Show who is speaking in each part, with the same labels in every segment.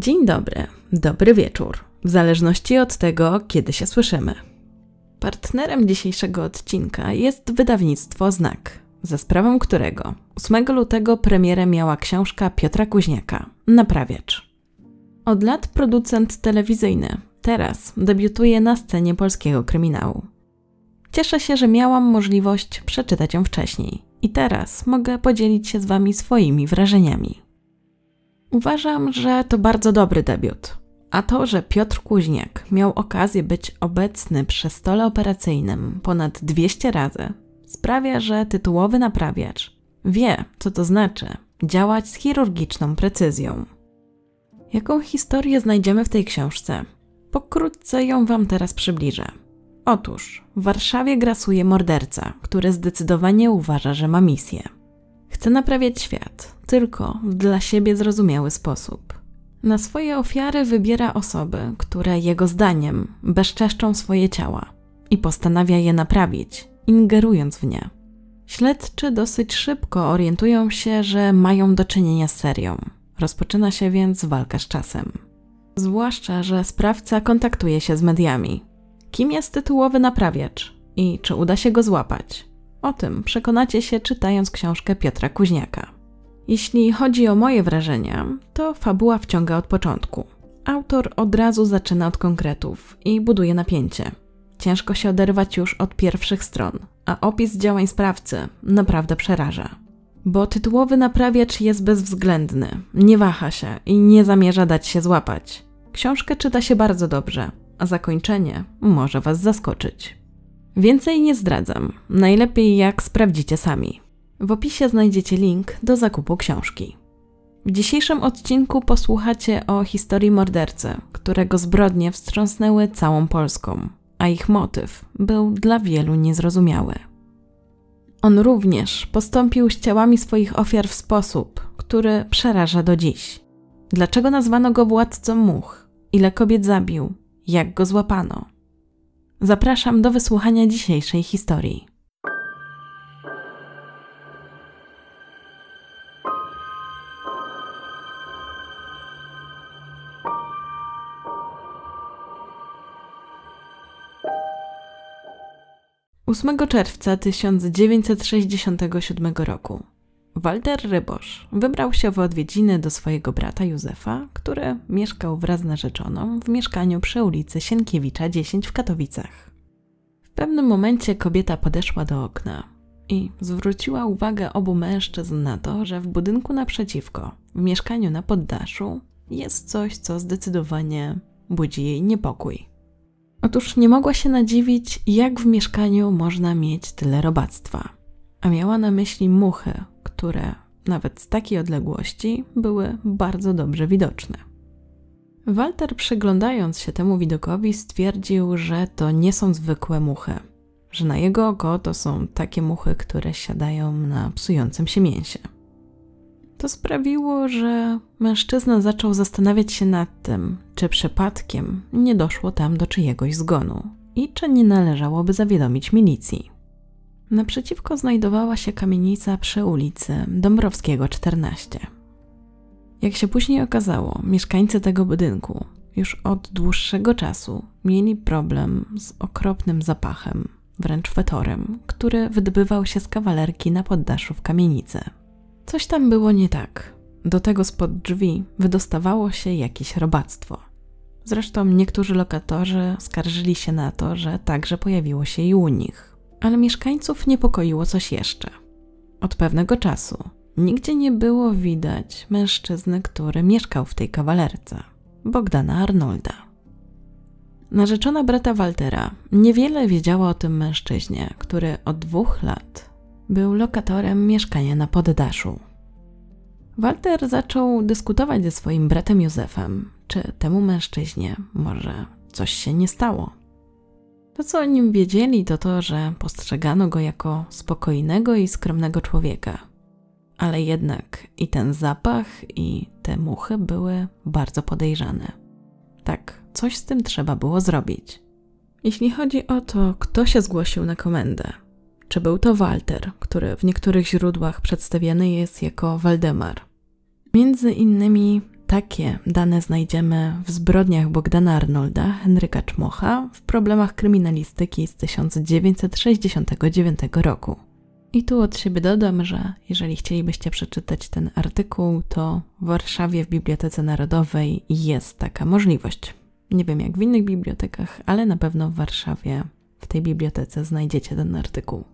Speaker 1: Dzień dobry, dobry wieczór, w zależności od tego, kiedy się słyszymy. Partnerem dzisiejszego odcinka jest wydawnictwo Znak, za sprawą którego 8 lutego premierę miała książka Piotra Kuźniaka Naprawiacz. Od lat producent telewizyjny, teraz debiutuje na scenie polskiego kryminału. Cieszę się, że miałam możliwość przeczytać ją wcześniej i teraz mogę podzielić się z Wami swoimi wrażeniami. Uważam, że to bardzo dobry debiut. A to, że Piotr Kuźniak miał okazję być obecny przy stole operacyjnym ponad 200 razy, sprawia, że tytułowy naprawiacz wie, co to znaczy działać z chirurgiczną precyzją. Jaką historię znajdziemy w tej książce? Pokrótce ją Wam teraz przybliżę. Otóż w Warszawie grasuje morderca, który zdecydowanie uważa, że ma misję. Chce naprawiać świat, tylko w dla siebie zrozumiały sposób. Na swoje ofiary wybiera osoby, które jego zdaniem bezczeszczą swoje ciała i postanawia je naprawić, ingerując w nie. Śledczy dosyć szybko orientują się, że mają do czynienia z serią. Rozpoczyna się więc walka z czasem. Zwłaszcza, że sprawca kontaktuje się z mediami. Kim jest tytułowy naprawiacz i czy uda się go złapać? O tym przekonacie się czytając książkę Piotra Kuźniaka. Jeśli chodzi o moje wrażenia, to fabuła wciąga od początku. Autor od razu zaczyna od konkretów i buduje napięcie. Ciężko się oderwać już od pierwszych stron, a opis działań sprawcy naprawdę przeraża. Bo tytułowy naprawiacz jest bezwzględny, nie waha się i nie zamierza dać się złapać. Książkę czyta się bardzo dobrze, a zakończenie może Was zaskoczyć. Więcej nie zdradzam, najlepiej jak sprawdzicie sami. W opisie znajdziecie link do zakupu książki. W dzisiejszym odcinku posłuchacie o historii mordercy, którego zbrodnie wstrząsnęły całą Polską, a ich motyw był dla wielu niezrozumiały. On również postąpił z ciałami swoich ofiar w sposób, który przeraża do dziś. Dlaczego nazwano go władcą much? Ile kobiet zabił? Jak go złapano? Zapraszam do wysłuchania dzisiejszej historii. 8 czerwca 1967 roku Walter Rybosz wybrał się w odwiedziny do swojego brata Józefa, który mieszkał wraz z narzeczoną w mieszkaniu przy ulicy Sienkiewicza 10 w Katowicach. W pewnym momencie kobieta podeszła do okna i zwróciła uwagę obu mężczyzn na to, że w budynku naprzeciwko, w mieszkaniu na poddaszu, jest coś, co zdecydowanie budzi jej niepokój. Otóż nie mogła się nadziwić, jak w mieszkaniu można mieć tyle robactwa. A miała na myśli muchy, które nawet z takiej odległości były bardzo dobrze widoczne. Walter, przyglądając się temu widokowi, stwierdził, że to nie są zwykłe muchy, że na jego oko to są takie muchy, które siadają na psującym się mięsie. To sprawiło, że mężczyzna zaczął zastanawiać się nad tym, czy przypadkiem nie doszło tam do czyjegoś zgonu i czy nie należałoby zawiadomić milicji. Naprzeciwko znajdowała się kamienica przy ulicy Dąbrowskiego 14. Jak się później okazało, mieszkańcy tego budynku już od dłuższego czasu mieli problem z okropnym zapachem, wręcz fetorem, który wydobywał się z kawalerki na poddaszu w kamienicy. Coś tam było nie tak. Do tego spod drzwi wydostawało się jakieś robactwo. Zresztą niektórzy lokatorzy skarżyli się na to, że także pojawiło się i u nich. Ale mieszkańców niepokoiło coś jeszcze. Od pewnego czasu nigdzie nie było widać mężczyzny, który mieszkał w tej kawalerce Bogdana Arnolda. Narzeczona brata Waltera niewiele wiedziała o tym mężczyźnie, który od dwóch lat był lokatorem mieszkania na poddaszu. Walter zaczął dyskutować ze swoim bratem Józefem, czy temu mężczyźnie może coś się nie stało. To, co o nim wiedzieli, to to, że postrzegano go jako spokojnego i skromnego człowieka. Ale jednak i ten zapach, i te muchy były bardzo podejrzane. Tak, coś z tym trzeba było zrobić. Jeśli chodzi o to, kto się zgłosił na komendę, czy był to Walter, który w niektórych źródłach przedstawiany jest jako Waldemar. Między innymi takie dane znajdziemy w zbrodniach Bogdana Arnolda, Henryka Czmocha, w problemach kryminalistyki z 1969 roku. I tu od siebie dodam, że jeżeli chcielibyście przeczytać ten artykuł, to w Warszawie w Bibliotece Narodowej jest taka możliwość. Nie wiem jak w innych bibliotekach, ale na pewno w Warszawie w tej bibliotece znajdziecie ten artykuł.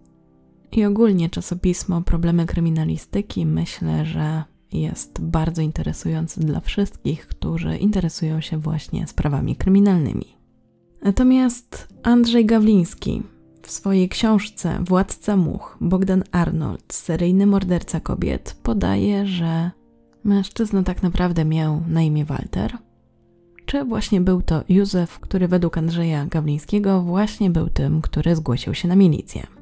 Speaker 1: I ogólnie czasopismo Problemy kryminalistyki myślę, że jest bardzo interesujący dla wszystkich, którzy interesują się właśnie sprawami kryminalnymi. Natomiast Andrzej Gawliński w swojej książce Władca Much Bogdan Arnold, seryjny morderca kobiet, podaje, że mężczyzna tak naprawdę miał na imię Walter, czy właśnie był to Józef, który według Andrzeja Gawlińskiego właśnie był tym, który zgłosił się na milicję.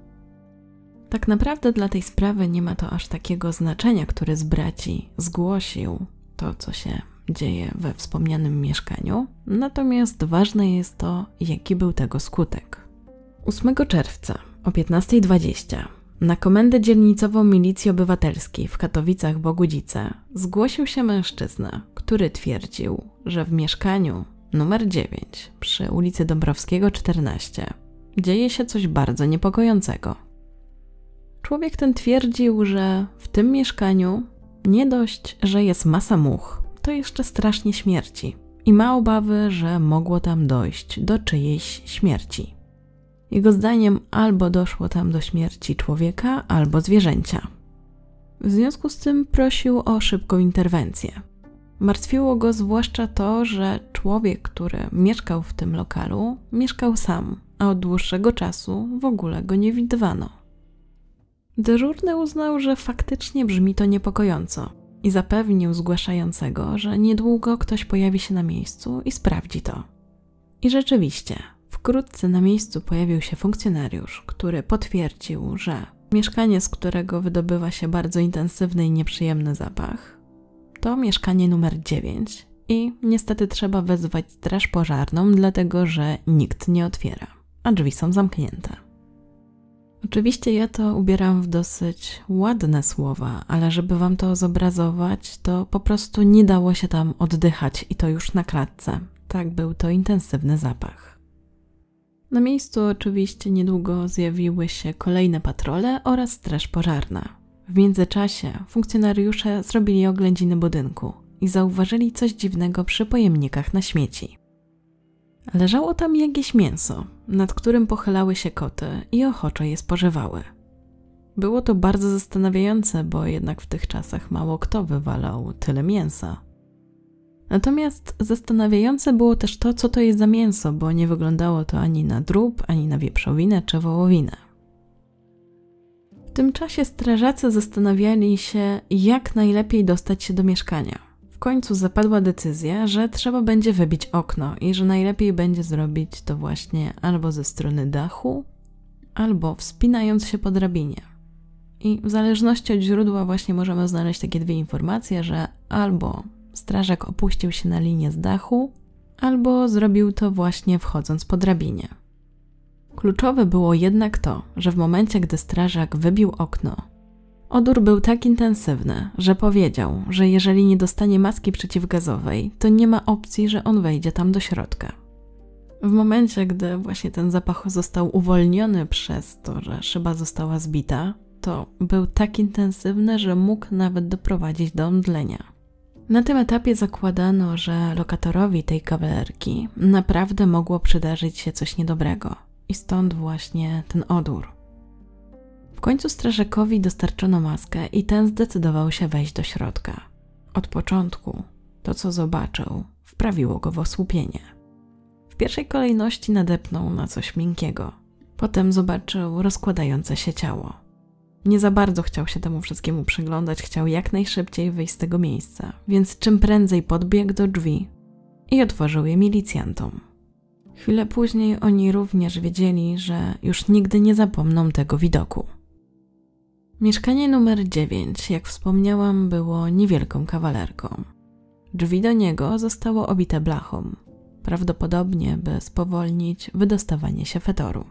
Speaker 1: Tak naprawdę dla tej sprawy nie ma to aż takiego znaczenia, który z braci zgłosił to, co się dzieje we wspomnianym mieszkaniu, natomiast ważne jest to, jaki był tego skutek. 8 czerwca o 15.20 na komendę dzielnicową Milicji Obywatelskiej w Katowicach Bogudzice zgłosił się mężczyzna, który twierdził, że w mieszkaniu numer 9 przy ulicy Dąbrowskiego 14 dzieje się coś bardzo niepokojącego. Człowiek ten twierdził, że w tym mieszkaniu nie dość, że jest masa much, to jeszcze strasznie śmierci i ma obawy, że mogło tam dojść do czyjejś śmierci. Jego zdaniem albo doszło tam do śmierci człowieka, albo zwierzęcia. W związku z tym prosił o szybką interwencję. Martwiło go zwłaszcza to, że człowiek, który mieszkał w tym lokalu, mieszkał sam, a od dłuższego czasu w ogóle go nie widywano. Dyżurny uznał, że faktycznie brzmi to niepokojąco i zapewnił zgłaszającego, że niedługo ktoś pojawi się na miejscu i sprawdzi to. I rzeczywiście, wkrótce na miejscu pojawił się funkcjonariusz, który potwierdził, że mieszkanie, z którego wydobywa się bardzo intensywny i nieprzyjemny zapach, to mieszkanie numer 9 i niestety trzeba wezwać straż pożarną, dlatego że nikt nie otwiera, a drzwi są zamknięte. Oczywiście ja to ubieram w dosyć ładne słowa, ale żeby wam to zobrazować, to po prostu nie dało się tam oddychać i to już na klatce. Tak był to intensywny zapach. Na miejscu oczywiście niedługo zjawiły się kolejne patrole oraz straż pożarna. W międzyczasie funkcjonariusze zrobili oględziny budynku i zauważyli coś dziwnego przy pojemnikach na śmieci. Leżało tam jakieś mięso, nad którym pochylały się koty i ochoczo je spożywały. Było to bardzo zastanawiające, bo jednak w tych czasach mało kto wywalał tyle mięsa. Natomiast zastanawiające było też to, co to jest za mięso, bo nie wyglądało to ani na drób, ani na wieprzowinę czy wołowinę. W tym czasie strażacy zastanawiali się, jak najlepiej dostać się do mieszkania końcu zapadła decyzja, że trzeba będzie wybić okno i że najlepiej będzie zrobić to właśnie albo ze strony dachu, albo wspinając się po drabinie. I w zależności od źródła właśnie możemy znaleźć takie dwie informacje, że albo strażak opuścił się na linię z dachu, albo zrobił to właśnie wchodząc po drabinie. Kluczowe było jednak to, że w momencie, gdy strażak wybił okno, Odór był tak intensywny, że powiedział, że jeżeli nie dostanie maski przeciwgazowej, to nie ma opcji, że on wejdzie tam do środka. W momencie, gdy właśnie ten zapach został uwolniony przez to, że szyba została zbita, to był tak intensywny, że mógł nawet doprowadzić do omdlenia. Na tym etapie zakładano, że lokatorowi tej kawalerki naprawdę mogło przydarzyć się coś niedobrego, i stąd właśnie ten odór końcu strażakowi dostarczono maskę i ten zdecydował się wejść do środka. Od początku to, co zobaczył, wprawiło go w osłupienie. W pierwszej kolejności nadepnął na coś miękkiego. Potem zobaczył rozkładające się ciało. Nie za bardzo chciał się temu wszystkiemu przyglądać, chciał jak najszybciej wyjść z tego miejsca, więc czym prędzej podbiegł do drzwi i otworzył je milicjantom. Chwilę później oni również wiedzieli, że już nigdy nie zapomną tego widoku. Mieszkanie numer 9, jak wspomniałam, było niewielką kawalerką. Drzwi do niego zostało obite blachą, prawdopodobnie by spowolnić wydostawanie się fetoru.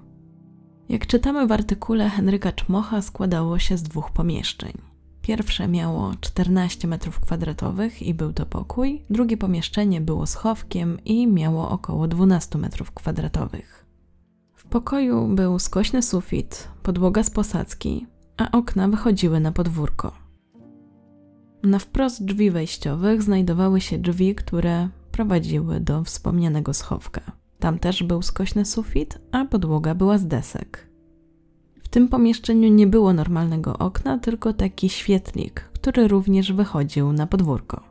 Speaker 1: Jak czytamy w artykule Henryka Czmocha, składało się z dwóch pomieszczeń. Pierwsze miało 14 metrów kwadratowych i był to pokój, drugie pomieszczenie było schowkiem i miało około 12 metrów kwadratowych. W pokoju był skośny sufit, podłoga z posadzki, a okna wychodziły na podwórko. Na wprost drzwi wejściowych znajdowały się drzwi, które prowadziły do wspomnianego schowka. Tam też był skośny sufit, a podłoga była z desek. W tym pomieszczeniu nie było normalnego okna, tylko taki świetlik, który również wychodził na podwórko.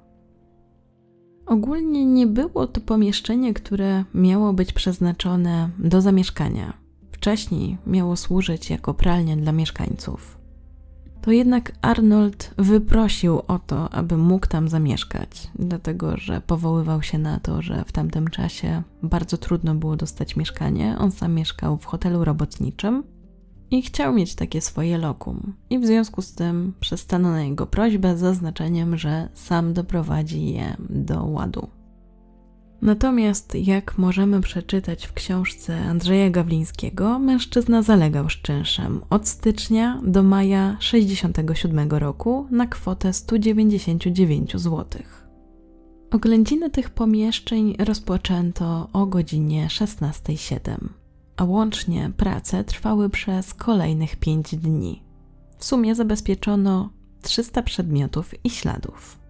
Speaker 1: Ogólnie nie było to pomieszczenie, które miało być przeznaczone do zamieszkania. Wcześniej miało służyć jako pralnia dla mieszkańców to jednak Arnold wyprosił o to, aby mógł tam zamieszkać, dlatego że powoływał się na to, że w tamtym czasie bardzo trudno było dostać mieszkanie. On sam mieszkał w hotelu robotniczym i chciał mieć takie swoje lokum. I w związku z tym przestano na jego prośbę zaznaczeniem, że sam doprowadzi je do ładu. Natomiast, jak możemy przeczytać w książce Andrzeja Gawlińskiego, mężczyzna zalegał z czynszem od stycznia do maja 67 roku na kwotę 199 zł. Oględziny tych pomieszczeń rozpoczęto o godzinie 16.07, a łącznie prace trwały przez kolejnych 5 dni. W sumie zabezpieczono 300 przedmiotów i śladów.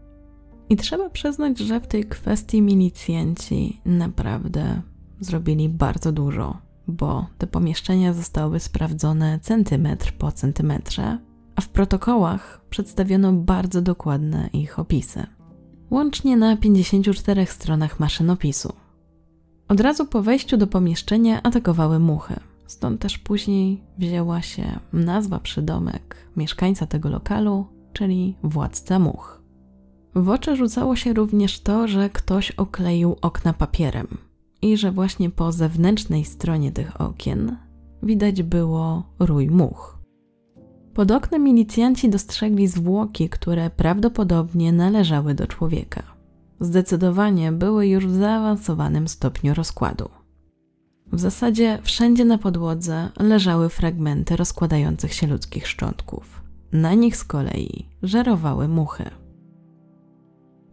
Speaker 1: I trzeba przyznać, że w tej kwestii milicjanci naprawdę zrobili bardzo dużo, bo te pomieszczenia zostały sprawdzone centymetr po centymetrze, a w protokołach przedstawiono bardzo dokładne ich opisy. Łącznie na 54 stronach maszynopisu. Od razu po wejściu do pomieszczenia atakowały muchy. Stąd też później wzięła się nazwa przydomek mieszkańca tego lokalu, czyli władca much. W oczy rzucało się również to, że ktoś okleił okna papierem i że właśnie po zewnętrznej stronie tych okien widać było rój much. Pod oknem milicjanci dostrzegli zwłoki, które prawdopodobnie należały do człowieka. Zdecydowanie były już w zaawansowanym stopniu rozkładu. W zasadzie wszędzie na podłodze leżały fragmenty rozkładających się ludzkich szczątków. Na nich z kolei żerowały muchy.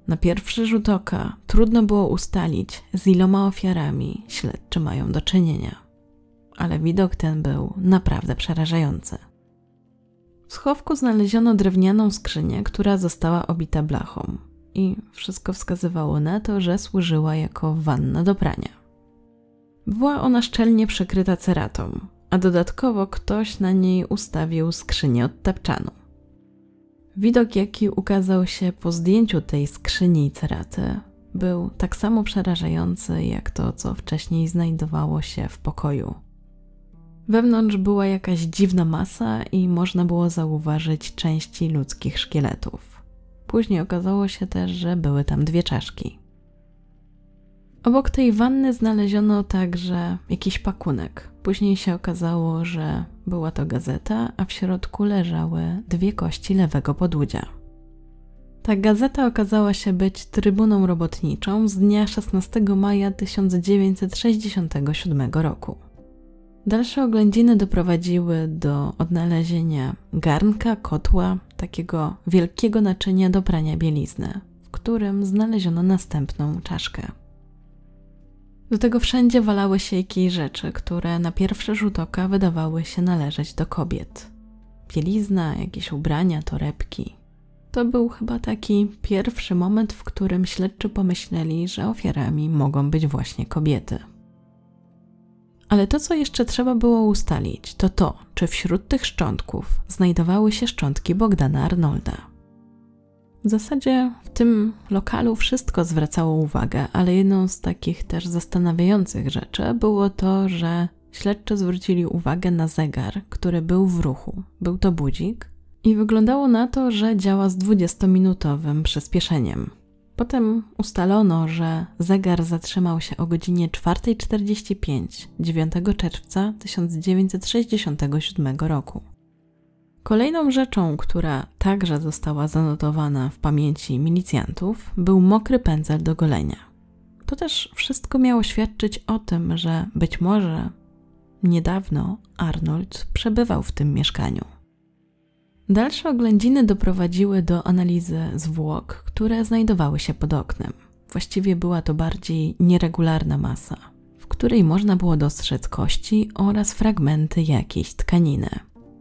Speaker 1: Na pierwszy rzut oka trudno było ustalić, z iloma ofiarami śledczy mają do czynienia, ale widok ten był naprawdę przerażający. W schowku znaleziono drewnianą skrzynię, która została obita blachą, i wszystko wskazywało na to, że służyła jako wanna do prania. Była ona szczelnie przykryta ceratą, a dodatkowo ktoś na niej ustawił skrzynię od tapczanu. Widok, jaki ukazał się po zdjęciu tej skrzyni i ceraty, był tak samo przerażający jak to, co wcześniej znajdowało się w pokoju. Wewnątrz była jakaś dziwna masa i można było zauważyć części ludzkich szkieletów. Później okazało się też, że były tam dwie czaszki. Obok tej wanny znaleziono także jakiś pakunek. Później się okazało, że była to gazeta, a w środku leżały dwie kości lewego podłudzia. Ta gazeta okazała się być trybuną robotniczą z dnia 16 maja 1967 roku. Dalsze oględziny doprowadziły do odnalezienia garnka, kotła, takiego wielkiego naczynia do prania bielizny, w którym znaleziono następną czaszkę. Do tego wszędzie walały się jakieś rzeczy, które na pierwszy rzut oka wydawały się należeć do kobiet. Bielizna, jakieś ubrania, torebki. To był chyba taki pierwszy moment, w którym śledczy pomyśleli, że ofiarami mogą być właśnie kobiety. Ale to, co jeszcze trzeba było ustalić, to to, czy wśród tych szczątków znajdowały się szczątki Bogdana Arnolda. W zasadzie w tym lokalu wszystko zwracało uwagę, ale jedną z takich też zastanawiających rzeczy było to, że śledczy zwrócili uwagę na zegar, który był w ruchu. Był to budzik i wyglądało na to, że działa z 20-minutowym przyspieszeniem. Potem ustalono, że zegar zatrzymał się o godzinie 4.45 9 czerwca 1967 roku. Kolejną rzeczą, która także została zanotowana w pamięci milicjantów, był mokry pędzel do golenia. To też wszystko miało świadczyć o tym, że być może niedawno Arnold przebywał w tym mieszkaniu. Dalsze oględziny doprowadziły do analizy zwłok, które znajdowały się pod oknem. Właściwie była to bardziej nieregularna masa, w której można było dostrzec kości oraz fragmenty jakiejś tkaniny.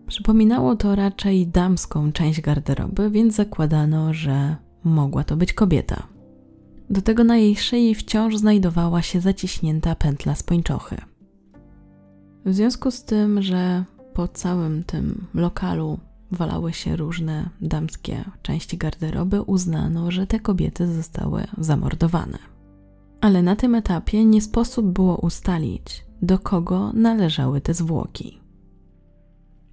Speaker 1: Przypominało to raczej damską część garderoby, więc zakładano, że mogła to być kobieta. Do tego na jej szyi wciąż znajdowała się zaciśnięta pętla z pończochy. W związku z tym, że po całym tym lokalu walały się różne damskie części garderoby, uznano, że te kobiety zostały zamordowane. Ale na tym etapie nie sposób było ustalić, do kogo należały te zwłoki.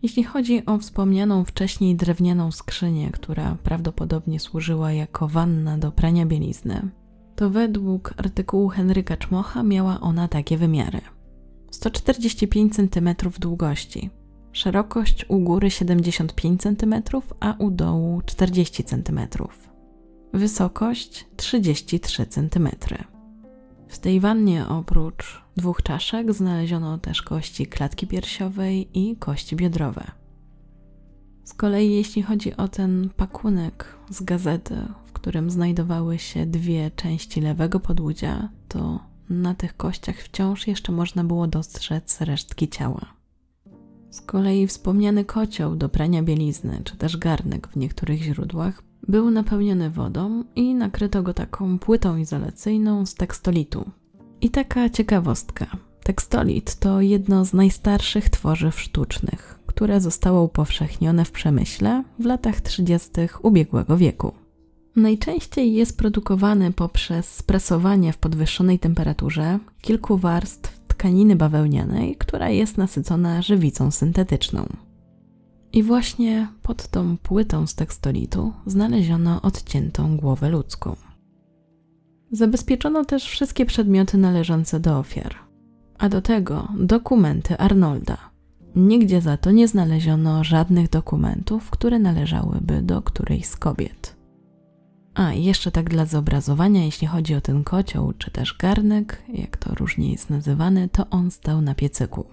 Speaker 1: Jeśli chodzi o wspomnianą wcześniej drewnianą skrzynię, która prawdopodobnie służyła jako wanna do prania bielizny, to według artykułu Henryka Czmocha miała ona takie wymiary: 145 cm długości, szerokość u góry 75 cm, a u dołu 40 cm, wysokość 33 cm. W tej wannie oprócz dwóch czaszek znaleziono też kości klatki piersiowej i kości biodrowe. Z kolei jeśli chodzi o ten pakunek z gazety, w którym znajdowały się dwie części lewego podłudzia, to na tych kościach wciąż jeszcze można było dostrzec resztki ciała. Z kolei wspomniany kocioł do prania bielizny, czy też garnek w niektórych źródłach, był napełniony wodą i nakryto go taką płytą izolacyjną z tekstolitu. I taka ciekawostka. Tekstolit to jedno z najstarszych tworzyw sztucznych, które zostało upowszechnione w przemyśle w latach 30. ubiegłego wieku. Najczęściej jest produkowany poprzez sprasowanie w podwyższonej temperaturze kilku warstw tkaniny bawełnianej, która jest nasycona żywicą syntetyczną. I właśnie pod tą płytą z tekstolitu znaleziono odciętą głowę ludzką. Zabezpieczono też wszystkie przedmioty należące do ofiar, a do tego dokumenty Arnolda. Nigdzie za to nie znaleziono żadnych dokumentów, które należałyby do którejś z kobiet. A jeszcze tak dla zobrazowania, jeśli chodzi o ten kocioł czy też garnek, jak to różnie jest nazywany, to on stał na piecyku.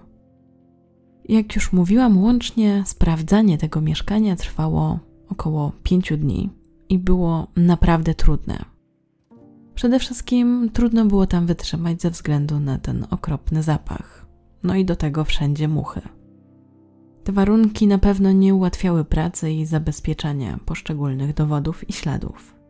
Speaker 1: Jak już mówiłam, łącznie sprawdzanie tego mieszkania trwało około pięciu dni i było naprawdę trudne. Przede wszystkim trudno było tam wytrzymać ze względu na ten okropny zapach, no i do tego wszędzie muchy. Te warunki na pewno nie ułatwiały pracy i zabezpieczania poszczególnych dowodów i śladów.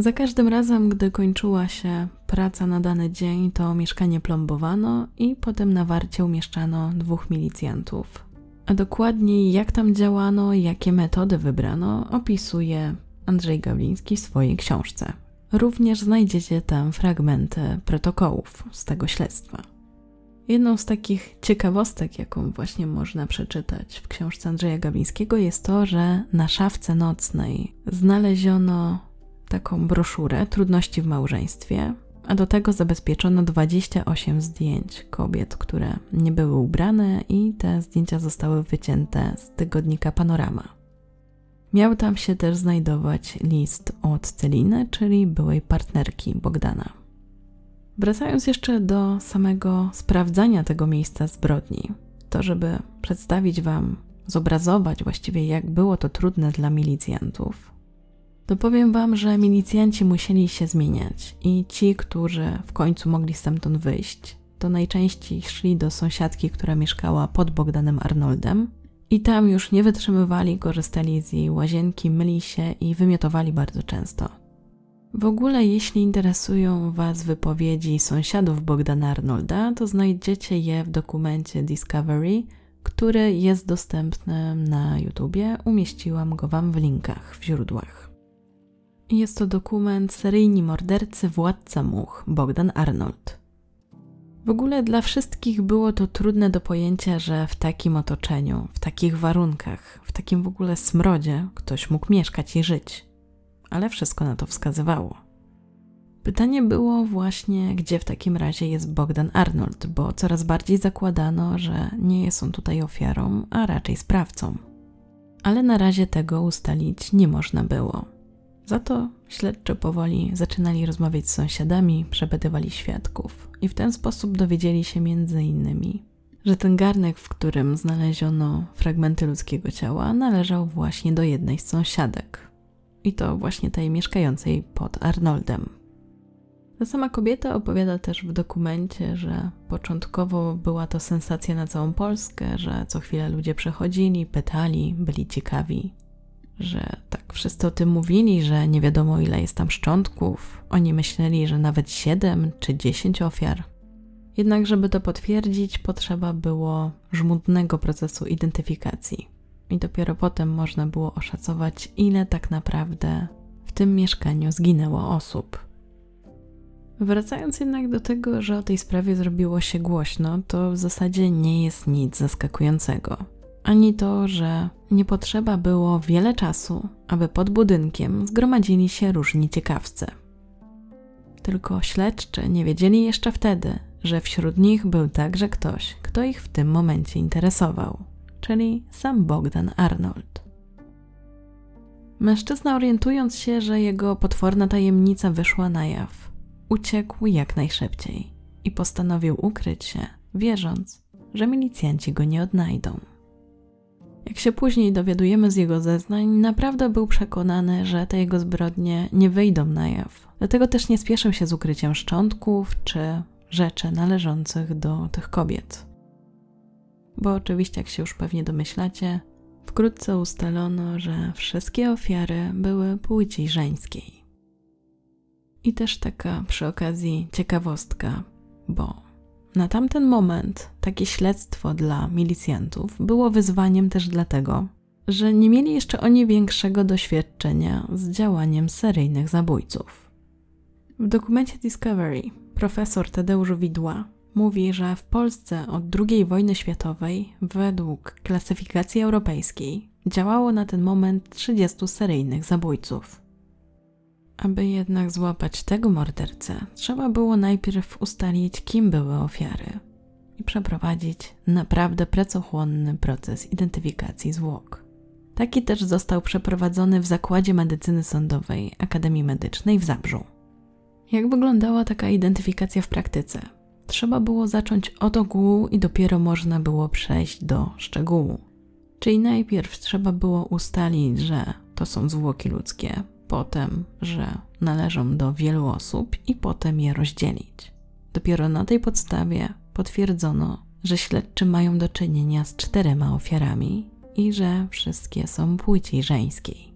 Speaker 1: Za każdym razem, gdy kończyła się praca na dany dzień, to mieszkanie plombowano i potem na warcie umieszczano dwóch milicjantów. A dokładniej jak tam działano, jakie metody wybrano, opisuje Andrzej Gawliński w swojej książce. Również znajdziecie tam fragmenty protokołów z tego śledztwa. Jedną z takich ciekawostek, jaką właśnie można przeczytać w książce Andrzeja Gawlińskiego, jest to, że na szafce nocnej znaleziono taką broszurę Trudności w małżeństwie, a do tego zabezpieczono 28 zdjęć kobiet, które nie były ubrane, i te zdjęcia zostały wycięte z tygodnika Panorama. Miał tam się też znajdować list od Celiny, czyli byłej partnerki Bogdana. Wracając jeszcze do samego sprawdzania tego miejsca zbrodni, to żeby przedstawić Wam, zobrazować właściwie, jak było to trudne dla milicjantów, to powiem Wam, że milicjanci musieli się zmieniać i ci, którzy w końcu mogli stamtąd wyjść, to najczęściej szli do sąsiadki, która mieszkała pod Bogdanem Arnoldem i tam już nie wytrzymywali, korzystali z jej łazienki, myli się i wymiotowali bardzo często. W ogóle, jeśli interesują Was wypowiedzi sąsiadów Bogdana Arnolda, to znajdziecie je w dokumencie Discovery, który jest dostępny na YouTubie. Umieściłam go Wam w linkach w źródłach. Jest to dokument seryjni mordercy Władca Much Bogdan Arnold. W ogóle dla wszystkich było to trudne do pojęcia, że w takim otoczeniu, w takich warunkach, w takim w ogóle smrodzie ktoś mógł mieszkać i żyć. Ale wszystko na to wskazywało. Pytanie było właśnie, gdzie w takim razie jest Bogdan Arnold, bo coraz bardziej zakładano, że nie jest on tutaj ofiarą, a raczej sprawcą. Ale na razie tego ustalić nie można było. Za to śledczy powoli zaczynali rozmawiać z sąsiadami, przepytywali świadków i w ten sposób dowiedzieli się między innymi, że ten garnek, w którym znaleziono fragmenty ludzkiego ciała, należał właśnie do jednej z sąsiadek. I to właśnie tej mieszkającej pod Arnoldem. Ta sama kobieta opowiada też w dokumencie, że początkowo była to sensacja na całą Polskę, że co chwilę ludzie przechodzili, pytali, byli ciekawi, że tak wszyscy o tym mówili, że nie wiadomo ile jest tam szczątków. Oni myśleli, że nawet 7 czy 10 ofiar. Jednak, żeby to potwierdzić, potrzeba było żmudnego procesu identyfikacji. I dopiero potem można było oszacować, ile tak naprawdę w tym mieszkaniu zginęło osób. Wracając jednak do tego, że o tej sprawie zrobiło się głośno, to w zasadzie nie jest nic zaskakującego. Ani to, że nie potrzeba było wiele czasu, aby pod budynkiem zgromadzili się różni ciekawcy. Tylko śledczy nie wiedzieli jeszcze wtedy, że wśród nich był także ktoś, kto ich w tym momencie interesował, czyli sam Bogdan Arnold. Mężczyzna, orientując się, że jego potworna tajemnica wyszła na jaw, uciekł jak najszybciej i postanowił ukryć się, wierząc, że milicjanci go nie odnajdą. Jak się później dowiadujemy z jego zeznań, naprawdę był przekonany, że te jego zbrodnie nie wyjdą na jaw. Dlatego też nie spieszył się z ukryciem szczątków czy rzeczy należących do tych kobiet. Bo oczywiście, jak się już pewnie domyślacie, wkrótce ustalono, że wszystkie ofiary były płci żeńskiej. I też taka przy okazji ciekawostka, bo na tamten moment takie śledztwo dla milicjantów było wyzwaniem też dlatego, że nie mieli jeszcze oni większego doświadczenia z działaniem seryjnych zabójców. W dokumencie Discovery profesor Tadeusz Widła mówi, że w Polsce od II wojny światowej, według klasyfikacji europejskiej, działało na ten moment 30 seryjnych zabójców. Aby jednak złapać tego mordercę, trzeba było najpierw ustalić, kim były ofiary i przeprowadzić naprawdę pracochłonny proces identyfikacji zwłok. Taki też został przeprowadzony w Zakładzie Medycyny Sądowej Akademii Medycznej w Zabrzu. Jak wyglądała taka identyfikacja w praktyce? Trzeba było zacząć od ogółu i dopiero można było przejść do szczegółu. Czyli najpierw trzeba było ustalić, że to są zwłoki ludzkie, potem, że należą do wielu osób i potem je rozdzielić. Dopiero na tej podstawie potwierdzono, że śledczy mają do czynienia z czterema ofiarami i że wszystkie są płci żeńskiej.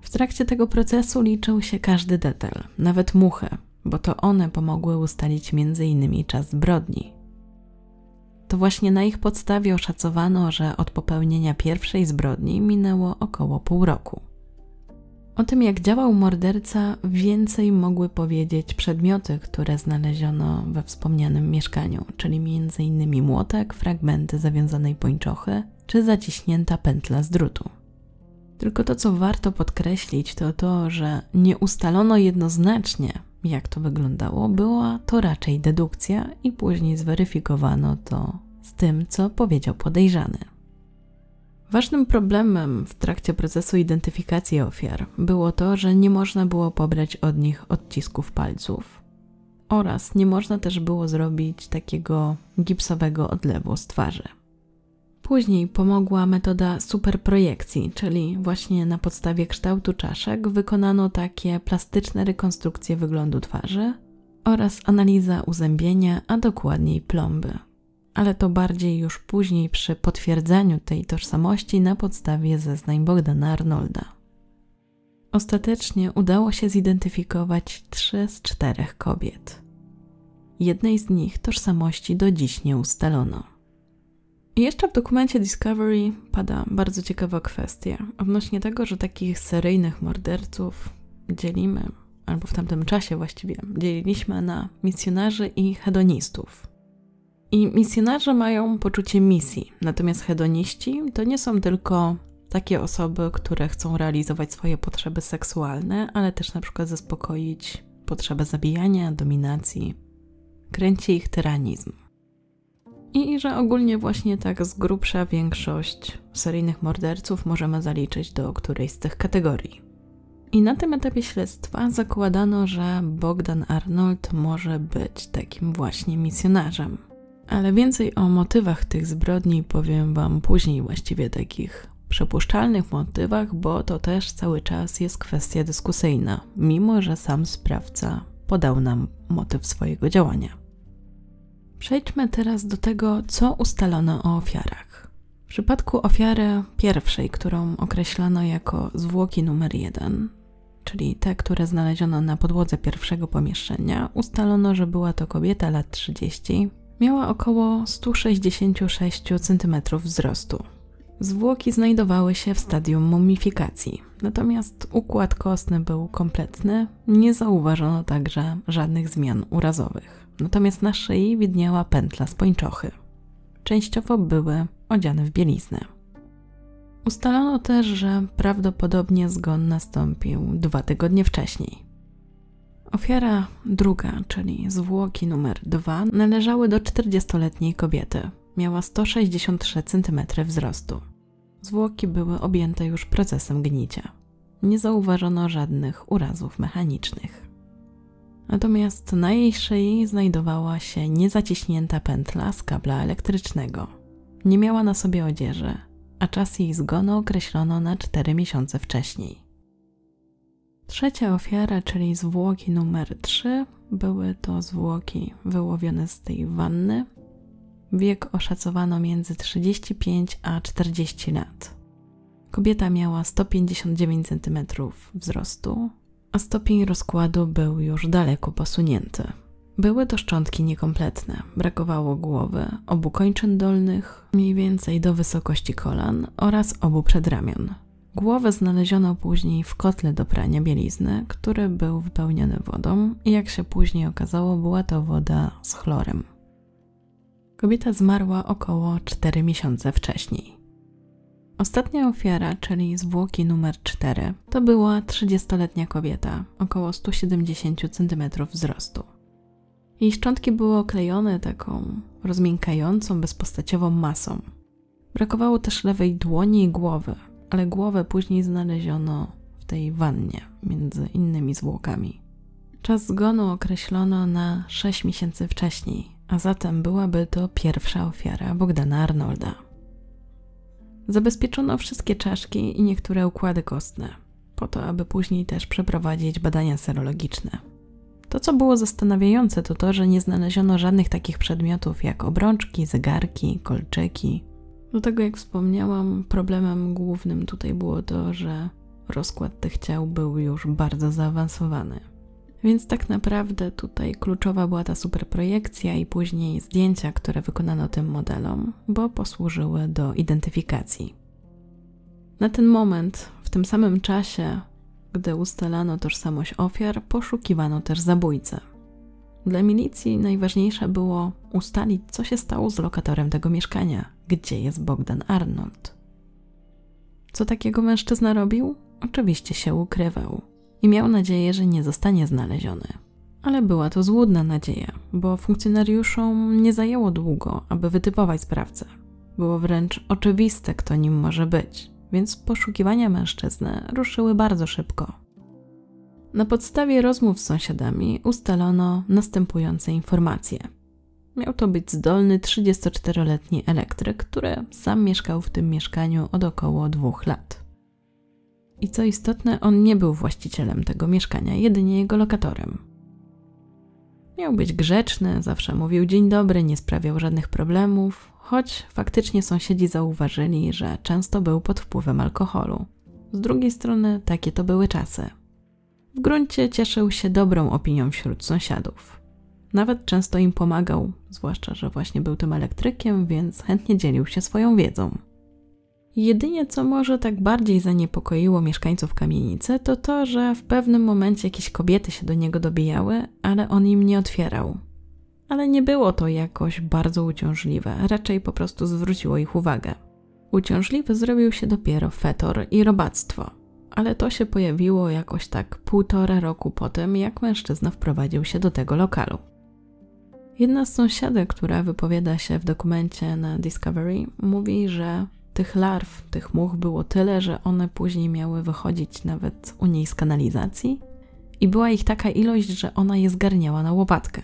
Speaker 1: W trakcie tego procesu liczył się każdy detal, nawet muchy, bo to one pomogły ustalić m.in. czas zbrodni. To właśnie na ich podstawie oszacowano, że od popełnienia pierwszej zbrodni minęło około pół roku. O tym, jak działał morderca, więcej mogły powiedzieć przedmioty, które znaleziono we wspomnianym mieszkaniu, czyli m.in. młotek, fragmenty zawiązanej pończochy czy zaciśnięta pętla z drutu. Tylko to, co warto podkreślić, to to, że nie ustalono jednoznacznie, jak to wyglądało, była to raczej dedukcja i później zweryfikowano to z tym, co powiedział podejrzany. Ważnym problemem w trakcie procesu identyfikacji ofiar było to, że nie można było pobrać od nich odcisków palców oraz nie można też było zrobić takiego gipsowego odlewu z twarzy. Później pomogła metoda superprojekcji, czyli właśnie na podstawie kształtu czaszek wykonano takie plastyczne rekonstrukcje wyglądu twarzy oraz analiza uzębienia, a dokładniej plomby ale to bardziej już później przy potwierdzaniu tej tożsamości na podstawie zeznań Bogdana Arnolda. Ostatecznie udało się zidentyfikować trzy z czterech kobiet. Jednej z nich tożsamości do dziś nie ustalono. I jeszcze w dokumencie Discovery pada bardzo ciekawa kwestia odnośnie tego, że takich seryjnych morderców dzielimy, albo w tamtym czasie właściwie, dzieliliśmy na misjonarzy i hedonistów. I misjonarze mają poczucie misji, natomiast hedoniści to nie są tylko takie osoby, które chcą realizować swoje potrzeby seksualne, ale też na przykład zaspokoić potrzebę zabijania, dominacji. Kręci ich tyranizm. I że ogólnie właśnie tak z grubsza większość seryjnych morderców możemy zaliczyć do którejś z tych kategorii. I na tym etapie śledztwa zakładano, że Bogdan Arnold może być takim właśnie misjonarzem Ale więcej o motywach tych zbrodni powiem Wam później, właściwie takich przepuszczalnych motywach, bo to też cały czas jest kwestia dyskusyjna, mimo że sam sprawca podał nam motyw swojego działania. Przejdźmy teraz do tego, co ustalono o ofiarach. W przypadku ofiary pierwszej, którą określono jako zwłoki numer jeden, czyli te, które znaleziono na podłodze pierwszego pomieszczenia, ustalono, że była to kobieta lat 30, miała około 166 cm wzrostu. Zwłoki znajdowały się w stadium mumifikacji, natomiast układ kostny był kompletny, nie zauważono także żadnych zmian urazowych. Natomiast na szyi widniała pętla z pończochy. Częściowo były odziane w bieliznę. Ustalono też, że prawdopodobnie zgon nastąpił dwa tygodnie wcześniej. Ofiara druga, czyli zwłoki numer dwa, należały do 40-letniej kobiety. Miała 163 cm wzrostu. Zwłoki były objęte już procesem gnicia. Nie zauważono żadnych urazów mechanicznych. Natomiast na jej szyi znajdowała się niezaciśnięta pętla z kabla elektrycznego. Nie miała na sobie odzieży, a czas jej zgonu określono na 4 miesiące wcześniej. Trzecia ofiara, czyli zwłoki numer 3, były to zwłoki wyłowione z tej wanny. Wiek oszacowano między 35 a 40 lat. Kobieta miała 159 cm wzrostu, a stopień rozkładu był już daleko posunięty. Były to szczątki niekompletne, brakowało głowy, obu kończyn dolnych, mniej więcej do wysokości kolan oraz obu przedramion. Głowę znaleziono później w kotle do prania bielizny, który był wypełniony wodą i jak się później okazało, była to woda z chlorem. Kobieta zmarła około 4 miesiące wcześniej. Ostatnia ofiara, czyli zwłoki numer 4, to była 30-letnia kobieta, około 170 cm wzrostu. Jej szczątki były oklejone taką rozmiękającą, bezpostaciową masą. Brakowało też lewej dłoni i głowy, ale głowę później znaleziono w tej wannie między innymi zwłokami. Czas zgonu określono na 6 miesięcy wcześniej, a zatem byłaby to pierwsza ofiara Bogdana Arnolda. Zabezpieczono wszystkie czaszki i niektóre układy kostne, po to, aby później też przeprowadzić badania serologiczne. To, co było zastanawiające, to to, że nie znaleziono żadnych takich przedmiotów jak obrączki, zegarki, kolczyki. Do tego, jak wspomniałam, problemem głównym tutaj było to, że rozkład tych ciał był już bardzo zaawansowany. Więc tak naprawdę tutaj kluczowa była ta superprojekcja i później zdjęcia, które wykonano tym modelom, bo posłużyły do identyfikacji. Na ten moment, w tym samym czasie, gdy ustalano tożsamość ofiar, poszukiwano też zabójcę. Dla milicji najważniejsze było ustalić, co się stało z lokatorem tego mieszkania, gdzie jest Bogdan Arnold. Co takiego mężczyzna robił? Oczywiście się ukrywał i miał nadzieję, że nie zostanie znaleziony. Ale była to złudna nadzieja, bo funkcjonariuszom nie zajęło długo, aby wytypować sprawcę. Było wręcz oczywiste, kto nim może być więc poszukiwania mężczyzny ruszyły bardzo szybko. Na podstawie rozmów z sąsiadami ustalono następujące informacje. Miał to być zdolny 34-letni elektryk, który sam mieszkał w tym mieszkaniu od około dwóch lat. I co istotne, on nie był właścicielem tego mieszkania, jedynie jego lokatorem. Miał być grzeczny, zawsze mówił dzień dobry, nie sprawiał żadnych problemów, choć faktycznie sąsiedzi zauważyli, że często był pod wpływem alkoholu. Z drugiej strony, takie to były czasy. W gruncie cieszył się dobrą opinią wśród sąsiadów. Nawet często im pomagał, zwłaszcza, że właśnie był tym elektrykiem, więc chętnie dzielił się swoją wiedzą. Jedynie co może tak bardziej zaniepokoiło mieszkańców kamienicy, to to, że w pewnym momencie jakieś kobiety się do niego dobijały, ale on im nie otwierał ale nie było to jakoś bardzo uciążliwe, raczej po prostu zwróciło ich uwagę. Uciążliwy zrobił się dopiero fetor i robactwo, ale to się pojawiło jakoś tak półtora roku po tym, jak mężczyzna wprowadził się do tego lokalu. Jedna z sąsiadek, która wypowiada się w dokumencie na Discovery, mówi, że tych larw, tych much było tyle, że one później miały wychodzić nawet u niej z kanalizacji i była ich taka ilość, że ona je zgarniała na łopatkę.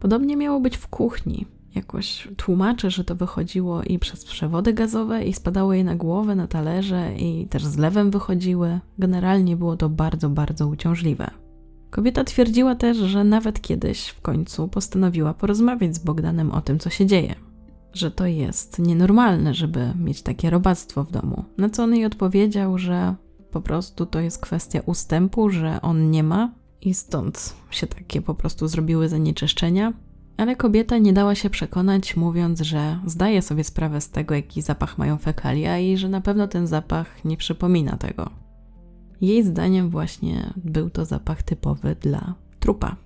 Speaker 1: Podobnie miało być w kuchni. Jakoś tłumaczy, że to wychodziło i przez przewody gazowe, i spadało jej na głowę, na talerze, i też z lewem wychodziły. Generalnie było to bardzo, bardzo uciążliwe. Kobieta twierdziła też, że nawet kiedyś w końcu postanowiła porozmawiać z Bogdanem o tym, co się dzieje. Że to jest nienormalne, żeby mieć takie robactwo w domu. Na co on jej odpowiedział, że po prostu to jest kwestia ustępu, że on nie ma i stąd się takie po prostu zrobiły zanieczyszczenia. Ale kobieta nie dała się przekonać, mówiąc, że zdaje sobie sprawę z tego, jaki zapach mają fekalia i że na pewno ten zapach nie przypomina tego. Jej zdaniem właśnie był to zapach typowy dla trupa.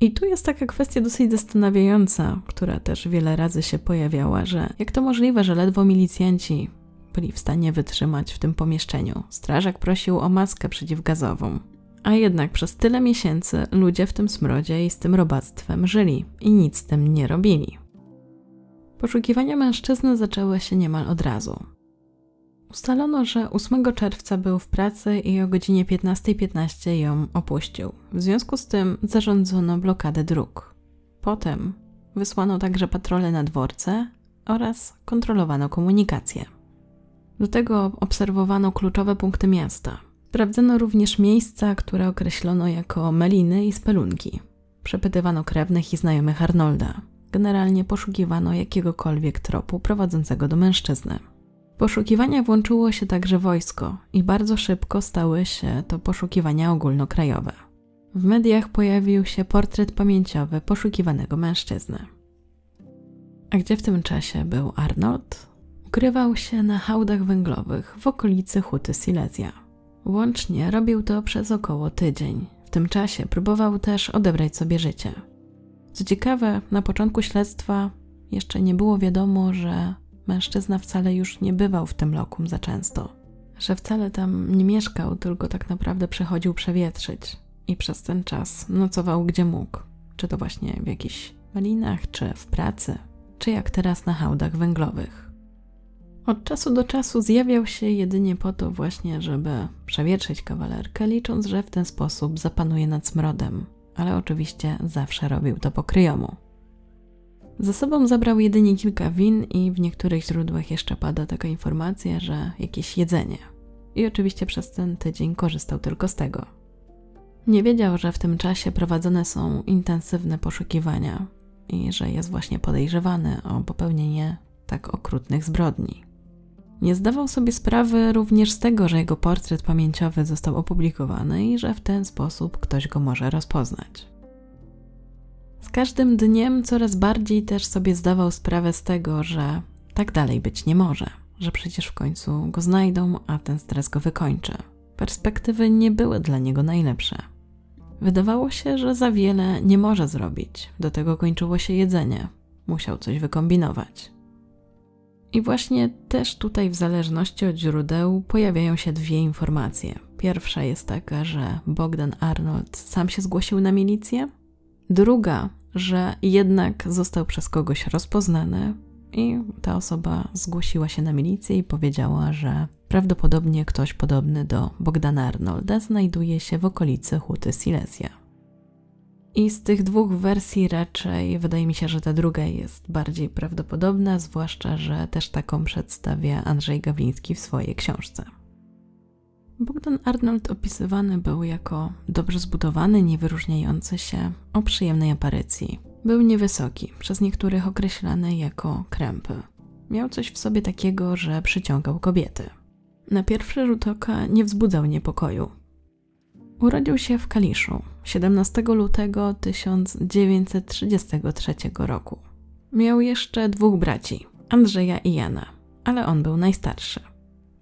Speaker 1: I tu jest taka kwestia dosyć zastanawiająca, która też wiele razy się pojawiała, że jak to możliwe, że ledwo milicjanci byli w stanie wytrzymać w tym pomieszczeniu. Strażak prosił o maskę przeciwgazową. A jednak przez tyle miesięcy ludzie w tym smrodzie i z tym robactwem żyli i nic z tym nie robili. Poszukiwania mężczyzny zaczęły się niemal od razu. Ustalono, że 8 czerwca był w pracy i o godzinie 15.15 .15 ją opuścił. W związku z tym zarządzono blokadę dróg. Potem wysłano także patrole na dworce oraz kontrolowano komunikację. Do tego obserwowano kluczowe punkty miasta. Sprawdzono również miejsca, które określono jako meliny i spelunki. Przepytywano krewnych i znajomych Arnolda. Generalnie poszukiwano jakiegokolwiek tropu prowadzącego do mężczyzny. Poszukiwania włączyło się także wojsko i bardzo szybko stały się to poszukiwania ogólnokrajowe. W mediach pojawił się portret pamięciowy poszukiwanego mężczyzny. A gdzie w tym czasie był Arnold? Ukrywał się na hałdach węglowych w okolicy Huty Silesia. Łącznie robił to przez około tydzień. W tym czasie próbował też odebrać sobie życie. Co ciekawe, na początku śledztwa jeszcze nie było wiadomo, że mężczyzna wcale już nie bywał w tym lokum za często. Że wcale tam nie mieszkał, tylko tak naprawdę przychodził przewietrzyć i przez ten czas nocował gdzie mógł. Czy to właśnie w jakichś malinach, czy w pracy, czy jak teraz na hałdach węglowych. Od czasu do czasu zjawiał się jedynie po to właśnie, żeby przewietrzyć kawalerkę, licząc, że w ten sposób zapanuje nad smrodem, ale oczywiście zawsze robił to po kryjomu. Za sobą zabrał jedynie kilka win i w niektórych źródłach jeszcze pada taka informacja, że jakieś jedzenie. I oczywiście przez ten tydzień korzystał tylko z tego. Nie wiedział, że w tym czasie prowadzone są intensywne poszukiwania i że jest właśnie podejrzewany o popełnienie tak okrutnych zbrodni. Nie zdawał sobie sprawy również z tego, że jego portret pamięciowy został opublikowany i że w ten sposób ktoś go może rozpoznać. Z każdym dniem coraz bardziej też sobie zdawał sprawę z tego, że tak dalej być nie może, że przecież w końcu go znajdą, a ten stres go wykończy. Perspektywy nie były dla niego najlepsze. Wydawało się, że za wiele nie może zrobić, do tego kończyło się jedzenie. Musiał coś wykombinować. I właśnie też tutaj, w zależności od źródeł, pojawiają się dwie informacje. Pierwsza jest taka, że Bogdan Arnold sam się zgłosił na milicję. Druga, że jednak został przez kogoś rozpoznany i ta osoba zgłosiła się na milicję i powiedziała, że prawdopodobnie ktoś podobny do Bogdana Arnolda znajduje się w okolicy Huty Silesia. I z tych dwóch wersji raczej wydaje mi się, że ta druga jest bardziej prawdopodobna, zwłaszcza, że też taką przedstawia Andrzej Gawliński w swojej książce. Bogdan Arnold opisywany był jako dobrze zbudowany, niewyróżniający się, o przyjemnej aparycji. Był niewysoki, przez niektórych określany jako krępy. Miał coś w sobie takiego, że przyciągał kobiety. Na pierwszy rzut oka nie wzbudzał niepokoju, Urodził się w Kaliszu 17 lutego 1933 roku. Miał jeszcze dwóch braci, Andrzeja i Jana, ale on był najstarszy.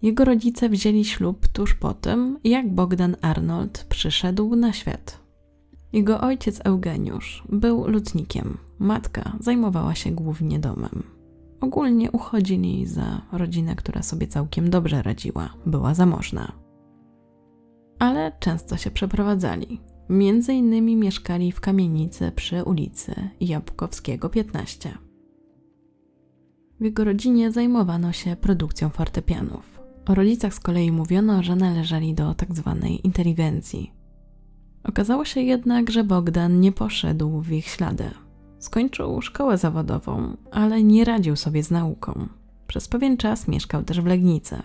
Speaker 1: Jego rodzice wzięli ślub tuż po tym, jak Bogdan Arnold przyszedł na świat. Jego ojciec Eugeniusz był lutnikiem, matka zajmowała się głównie domem. Ogólnie uchodzili za rodzinę, która sobie całkiem dobrze radziła, była zamożna ale często się przeprowadzali. Między innymi mieszkali w kamienicy przy ulicy Jabłkowskiego 15. W jego rodzinie zajmowano się produkcją fortepianów. O rodzicach z kolei mówiono, że należeli do. Tak inteligencji. Okazało się jednak, że Bogdan nie poszedł w ich ślady. Skończył szkołę zawodową, ale nie radził sobie z nauką. Przez pewien czas mieszkał też w Legnicy.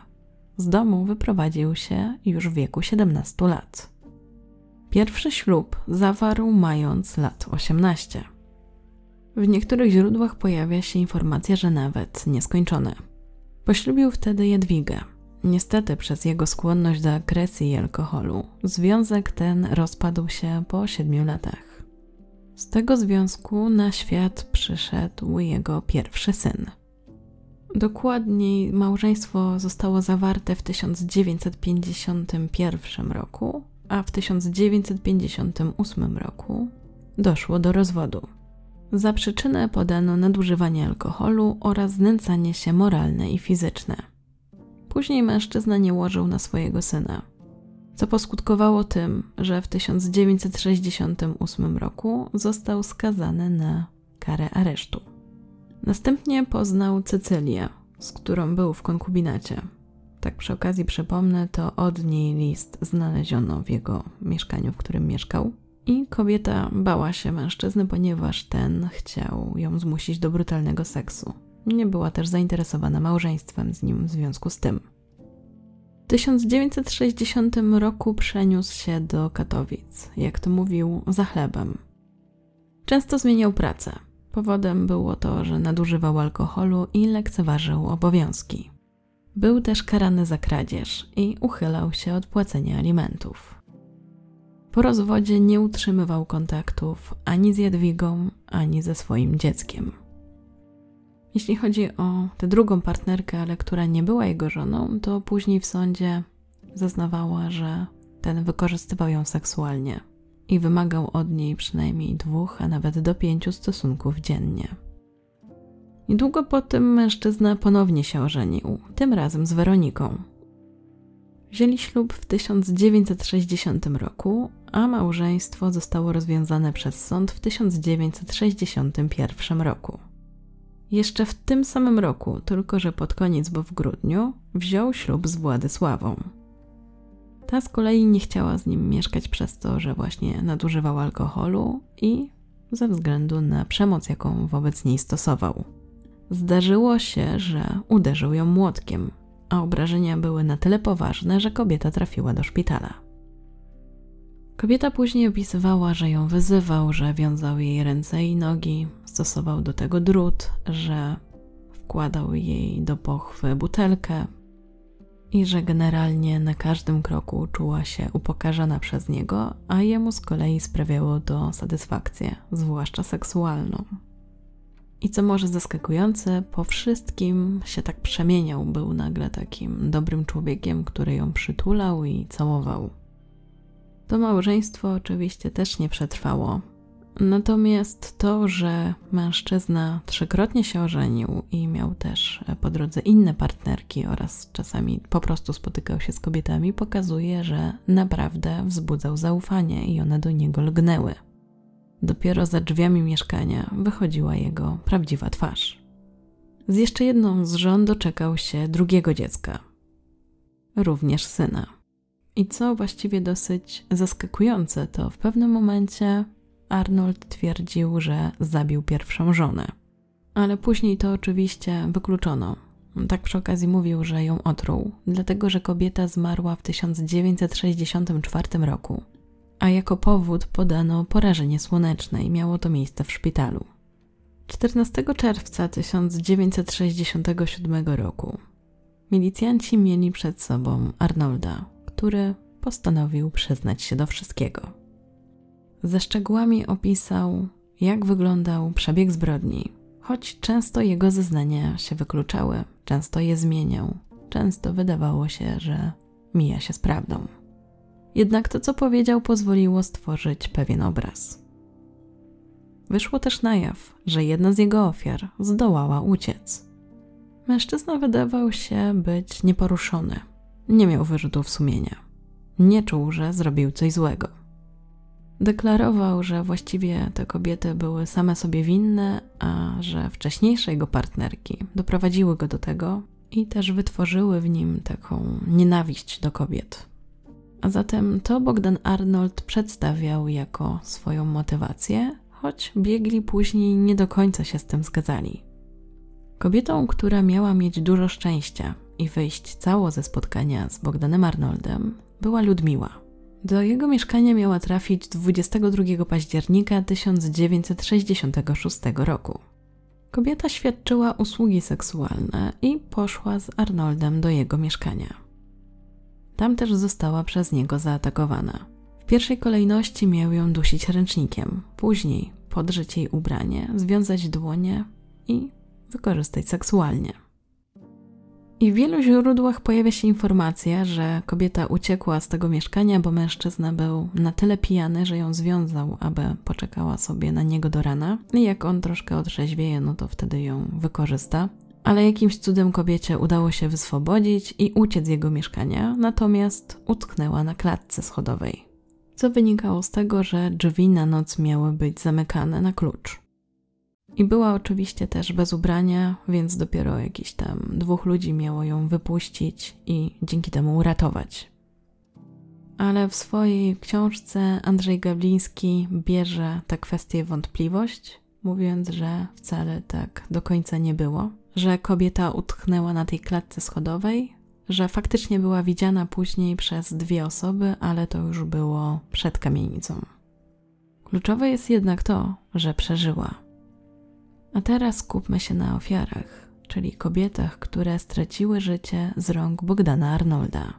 Speaker 1: Z domu wyprowadził się już w wieku 17 lat. Pierwszy ślub zawarł mając lat 18. W niektórych źródłach pojawia się informacja, że nawet nieskończony. Poślubił wtedy Jadwigę. Niestety przez jego skłonność do agresji i alkoholu, związek ten rozpadł się po siedmiu latach. Z tego związku na świat przyszedł jego pierwszy syn. Dokładniej, małżeństwo zostało zawarte w 1951 roku, a w 1958 roku doszło do rozwodu. Za przyczynę podano nadużywanie alkoholu oraz znęcanie się moralne i fizyczne. Później mężczyzna nie łożył na swojego syna, co poskutkowało tym, że w 1968 roku został skazany na karę aresztu. Następnie poznał Cecylię, z którą był w konkubinacie. Tak przy okazji przypomnę, to od niej list znaleziono w jego mieszkaniu, w którym mieszkał. I kobieta bała się mężczyzny, ponieważ ten chciał ją zmusić do brutalnego seksu. Nie była też zainteresowana małżeństwem z nim w związku z tym. W 1960 roku przeniósł się do Katowic, jak to mówił, za chlebem. Często zmieniał pracę. Powodem było to, że nadużywał alkoholu i lekceważył obowiązki. Był też karany za kradzież i uchylał się od płacenia alimentów. Po rozwodzie nie utrzymywał kontaktów ani z Jadwigą, ani ze swoim dzieckiem. Jeśli chodzi o tę drugą partnerkę, ale która nie była jego żoną, to później w sądzie zaznawała, że ten wykorzystywał ją seksualnie i wymagał od niej przynajmniej dwóch, a nawet do pięciu stosunków dziennie. Niedługo po tym mężczyzna ponownie się ożenił, tym razem z Weroniką. Wzięli ślub w 1960 roku, a małżeństwo zostało rozwiązane przez sąd w 1961 roku. Jeszcze w tym samym roku, tylko że pod koniec, bo w grudniu, wziął ślub z Władysławą. Ta z kolei nie chciała z nim mieszkać przez to, że właśnie nadużywał alkoholu i ze względu na przemoc, jaką wobec niej stosował. Zdarzyło się, że uderzył ją młotkiem, a obrażenia były na tyle poważne, że kobieta trafiła do szpitala. Kobieta później opisywała, że ją wyzywał, że wiązał jej ręce i nogi, stosował do tego drut, że wkładał jej do pochwy butelkę i że generalnie na każdym kroku czuła się upokarzana przez niego, a jemu z kolei sprawiało to satysfakcję, zwłaszcza seksualną. I co może zaskakujące, po wszystkim się tak przemieniał, był nagle takim dobrym człowiekiem, który ją przytulał i całował. To małżeństwo oczywiście też nie przetrwało. Natomiast to, że mężczyzna trzykrotnie się ożenił i miał też po drodze inne partnerki oraz czasami po prostu spotykał się z kobietami, pokazuje, że naprawdę wzbudzał zaufanie i one do niego lgnęły. Dopiero za drzwiami mieszkania wychodziła jego prawdziwa twarz. Z jeszcze jedną z żon doczekał się drugiego dziecka, również syna. I co właściwie dosyć zaskakujące, to w pewnym momencie Arnold twierdził, że zabił pierwszą żonę. Ale później to oczywiście wykluczono. Tak przy okazji mówił, że ją otruł, dlatego że kobieta zmarła w 1964 roku a jako powód podano porażenie słoneczne i miało to miejsce w szpitalu. 14 czerwca 1967 roku milicjanci mieli przed sobą Arnolda, który postanowił przyznać się do wszystkiego. Ze szczegółami opisał, jak wyglądał przebieg zbrodni, choć często jego zeznania się wykluczały, często je zmieniał, często wydawało się, że mija się z prawdą. Jednak to, co powiedział, pozwoliło stworzyć pewien obraz. Wyszło też na jaw, że jedna z jego ofiar zdołała uciec. Mężczyzna wydawał się być nieporuszony. Nie miał wyrzutów sumienia. Nie czuł, że zrobił coś złego. Deklarował, że właściwie te kobiety były same sobie winne, a że wcześniejsze jego partnerki doprowadziły go do tego i też wytworzyły w nim taką nienawiść do kobiet, a zatem to Bogdan Arnold przedstawiał jako swoją motywację, choć biegli później nie do końca się z tym zgadzali. Kobietą, która miała mieć dużo szczęścia i wyjść cało ze spotkania z Bogdanem Arnoldem, była Ludmiła. Do jego mieszkania miała trafić 22 października 1966 roku. Kobieta świadczyła usługi seksualne i poszła z Arnoldem do jego mieszkania. Tam też została przez niego zaatakowana. W pierwszej kolejności miał ją dusić ręcznikiem, później podrzeć jej ubranie, związać dłonie i wykorzystać seksualnie. I w wielu źródłach pojawia się informacja, że kobieta uciekła z tego mieszkania, bo mężczyzna był na tyle pijany, że ją związał, aby poczekała sobie na niego do rana. I jak on troszkę otrzeźwieje, no to wtedy ją wykorzysta. Ale jakimś cudem kobiecie udało się wyswobodzić i uciec z jego mieszkania, natomiast utknęła na klatce schodowej. Co wynikało z tego, że drzwi na noc miały być zamykane na klucz. I była oczywiście też bez ubrania, więc dopiero jakiś tam dwóch ludzi miało ją wypuścić i dzięki temu uratować. Ale w swojej książce Andrzej Gabliński bierze tę kwestię wątpliwość, mówiąc, że wcale tak do końca nie było, że kobieta utknęła na tej klatce schodowej, że faktycznie była widziana później przez dwie osoby, ale to już było przed kamienicą. Kluczowe jest jednak to, że przeżyła a teraz skupmy się na ofiarach, czyli kobietach, które straciły życie z rąk Bogdana Arnolda.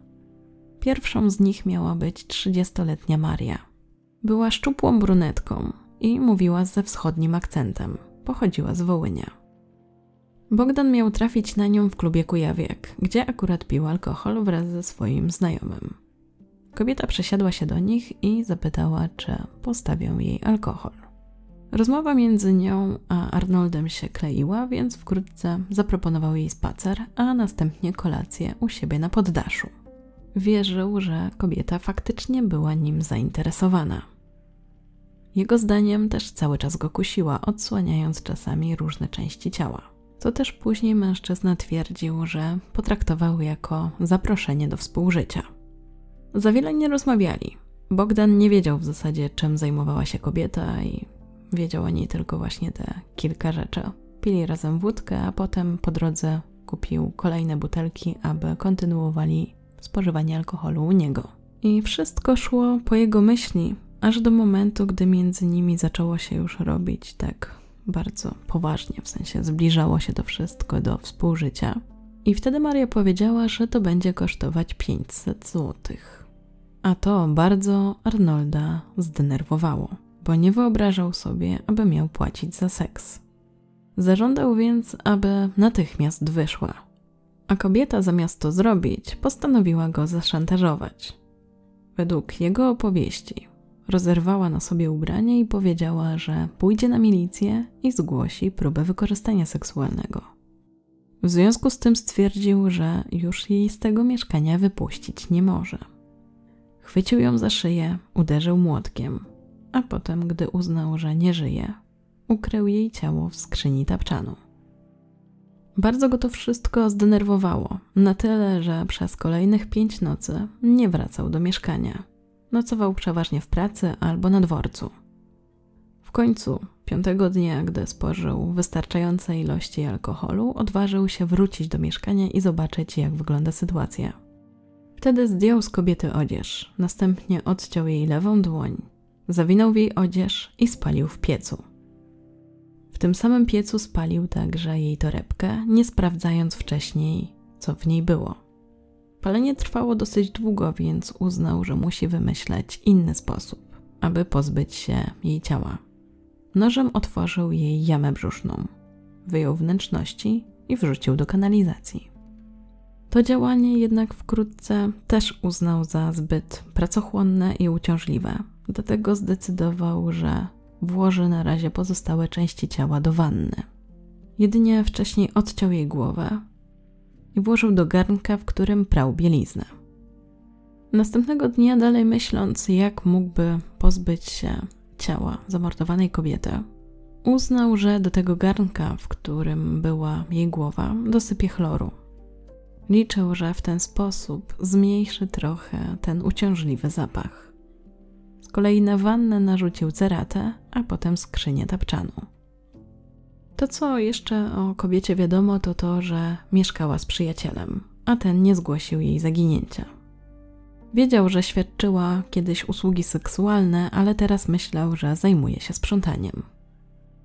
Speaker 1: Pierwszą z nich miała być 30-letnia Maria. Była szczupłą brunetką i mówiła ze wschodnim akcentem. Pochodziła z Wołynia. Bogdan miał trafić na nią w klubie Kujawiek, gdzie akurat pił alkohol wraz ze swoim znajomym. Kobieta przesiadła się do nich i zapytała, czy postawią jej alkohol. Rozmowa między nią a Arnoldem się kleiła, więc wkrótce zaproponował jej spacer, a następnie kolację u siebie na poddaszu. Wierzył, że kobieta faktycznie była nim zainteresowana. Jego zdaniem też cały czas go kusiła, odsłaniając czasami różne części ciała. To też później mężczyzna twierdził, że potraktował jako zaproszenie do współżycia. Za wiele nie rozmawiali. Bogdan nie wiedział w zasadzie, czym zajmowała się kobieta i Wiedział o niej tylko właśnie te kilka rzeczy. Pili razem wódkę, a potem po drodze kupił kolejne butelki, aby kontynuowali spożywanie alkoholu u niego. I wszystko szło po jego myśli, aż do momentu, gdy między nimi zaczęło się już robić tak bardzo poważnie, w sensie zbliżało się to wszystko do współżycia. I wtedy Maria powiedziała, że to będzie kosztować 500 złotych. A to bardzo Arnolda zdenerwowało bo nie wyobrażał sobie, aby miał płacić za seks. Zażądał więc, aby natychmiast wyszła. A kobieta zamiast to zrobić, postanowiła go zaszantażować. Według jego opowieści rozerwała na sobie ubranie i powiedziała, że pójdzie na milicję i zgłosi próbę wykorzystania seksualnego. W związku z tym stwierdził, że już jej z tego mieszkania wypuścić nie może. Chwycił ją za szyję, uderzył młotkiem, a potem, gdy uznał, że nie żyje, ukrył jej ciało w skrzyni tapczanu. Bardzo go to wszystko zdenerwowało, na tyle, że przez kolejnych pięć nocy nie wracał do mieszkania. Nocował przeważnie w pracy albo na dworcu. W końcu, piątego dnia, gdy spożył wystarczające ilości alkoholu, odważył się wrócić do mieszkania i zobaczyć, jak wygląda sytuacja. Wtedy zdjął z kobiety odzież, następnie odciął jej lewą dłoń, zawinął w jej odzież i spalił w piecu. W tym samym piecu spalił także jej torebkę, nie sprawdzając wcześniej, co w niej było. Palenie trwało dosyć długo, więc uznał, że musi wymyśleć inny sposób, aby pozbyć się jej ciała. Nożem otworzył jej jamę brzuszną, wyjął wnętrzności i wrzucił do kanalizacji. To działanie jednak wkrótce też uznał za zbyt pracochłonne i uciążliwe, Dlatego zdecydował, że włoży na razie pozostałe części ciała do wanny. Jedynie wcześniej odciął jej głowę i włożył do garnka, w którym prał bieliznę. Następnego dnia, dalej myśląc, jak mógłby pozbyć się ciała zamordowanej kobiety, uznał, że do tego garnka, w którym była jej głowa, dosypie chloru. Liczył, że w ten sposób zmniejszy trochę ten uciążliwy zapach kolei na wannę narzucił ceratę, a potem skrzynię tapczanu. To, co jeszcze o kobiecie wiadomo, to to, że mieszkała z przyjacielem, a ten nie zgłosił jej zaginięcia. Wiedział, że świadczyła kiedyś usługi seksualne, ale teraz myślał, że zajmuje się sprzątaniem.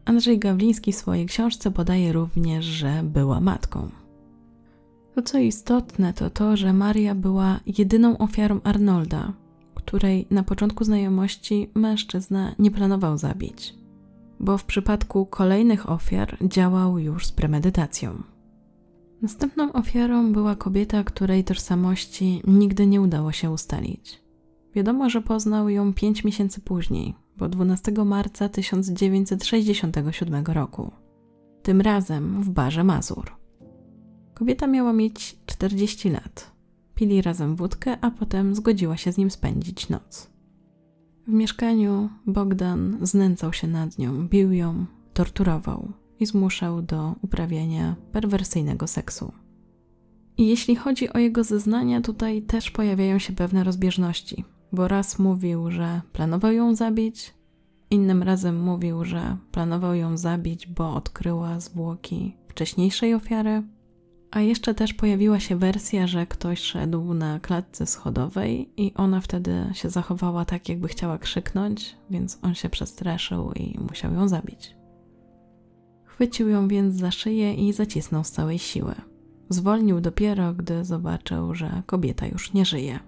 Speaker 1: Andrzej Gawliński w swojej książce podaje również, że była matką. To co istotne, to to, że Maria była jedyną ofiarą Arnolda, której na początku znajomości mężczyzna nie planował zabić, bo w przypadku kolejnych ofiar działał już z premedytacją. Następną ofiarą była kobieta, której tożsamości nigdy nie udało się ustalić. Wiadomo, że poznał ją pięć miesięcy później, bo 12 marca 1967 roku. Tym razem w barze Mazur. Kobieta miała mieć 40 lat. Pili razem wódkę, a potem zgodziła się z nim spędzić noc. W mieszkaniu Bogdan znęcał się nad nią, bił ją, torturował i zmuszał do uprawiania perwersyjnego seksu. I jeśli chodzi o jego zeznania, tutaj też pojawiają się pewne rozbieżności, bo raz mówił, że planował ją zabić, innym razem mówił, że planował ją zabić, bo odkryła zwłoki wcześniejszej ofiary, a jeszcze też pojawiła się wersja, że ktoś szedł na klatce schodowej i ona wtedy się zachowała tak, jakby chciała krzyknąć, więc on się przestraszył i musiał ją zabić. Chwycił ją więc za szyję i zacisnął z całej siły. Zwolnił dopiero, gdy zobaczył, że kobieta już nie żyje.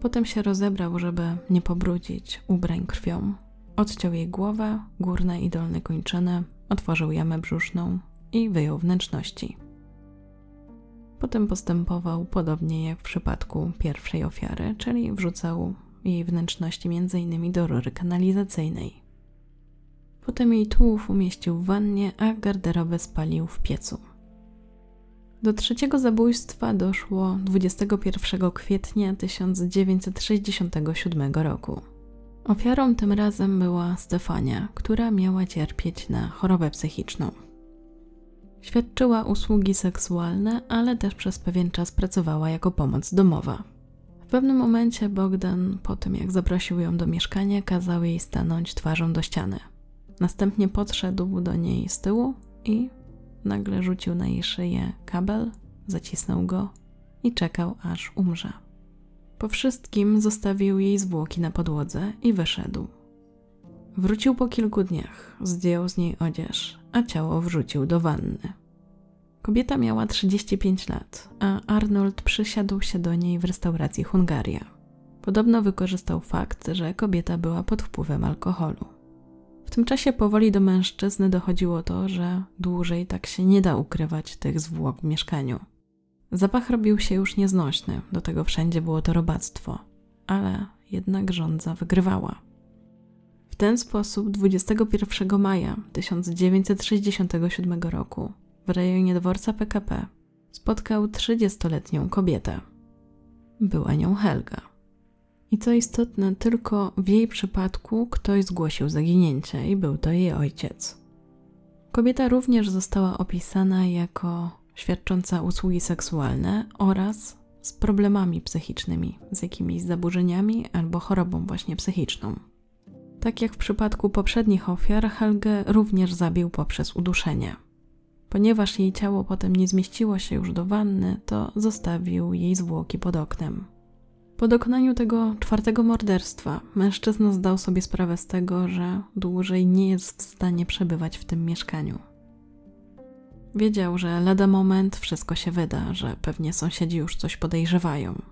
Speaker 1: Potem się rozebrał, żeby nie pobrudzić ubrań krwią. Odciął jej głowę, górne i dolne kończyny, otworzył jamę brzuszną i wyjął wnętrzności. Potem postępował podobnie jak w przypadku pierwszej ofiary, czyli wrzucał jej wnętrzności m.in. do rury kanalizacyjnej. Potem jej tułów umieścił w wannie, a garderobę spalił w piecu. Do trzeciego zabójstwa doszło 21 kwietnia 1967 roku. Ofiarą tym razem była Stefania, która miała cierpieć na chorobę psychiczną. Świadczyła usługi seksualne, ale też przez pewien czas pracowała jako pomoc domowa. W pewnym momencie Bogdan, po tym jak zaprosił ją do mieszkania, kazał jej stanąć twarzą do ściany. Następnie podszedł do niej z tyłu i nagle rzucił na jej szyję kabel, zacisnął go i czekał, aż umrze. Po wszystkim zostawił jej zwłoki na podłodze i wyszedł. Wrócił po kilku dniach, zdjął z niej odzież, a ciało wrzucił do wanny. Kobieta miała 35 lat, a Arnold przysiadł się do niej w restauracji Hungaria. Podobno wykorzystał fakt, że kobieta była pod wpływem alkoholu. W tym czasie powoli do mężczyzny dochodziło to, że dłużej tak się nie da ukrywać tych zwłok w mieszkaniu. Zapach robił się już nieznośny, do tego wszędzie było to robactwo, ale jednak rządza wygrywała. W ten sposób 21 maja 1967 roku w rejonie dworca PKP spotkał 30-letnią kobietę. Była nią Helga. I co istotne, tylko w jej przypadku ktoś zgłosił zaginięcie i był to jej ojciec. Kobieta również została opisana jako świadcząca usługi seksualne oraz z problemami psychicznymi, z jakimiś zaburzeniami albo chorobą właśnie psychiczną. Tak jak w przypadku poprzednich ofiar, Helgę również zabił poprzez uduszenie. Ponieważ jej ciało potem nie zmieściło się już do wanny, to zostawił jej zwłoki pod oknem. Po dokonaniu tego czwartego morderstwa, mężczyzna zdał sobie sprawę z tego, że dłużej nie jest w stanie przebywać w tym mieszkaniu. Wiedział, że lada moment wszystko się wyda, że pewnie sąsiedzi już coś podejrzewają.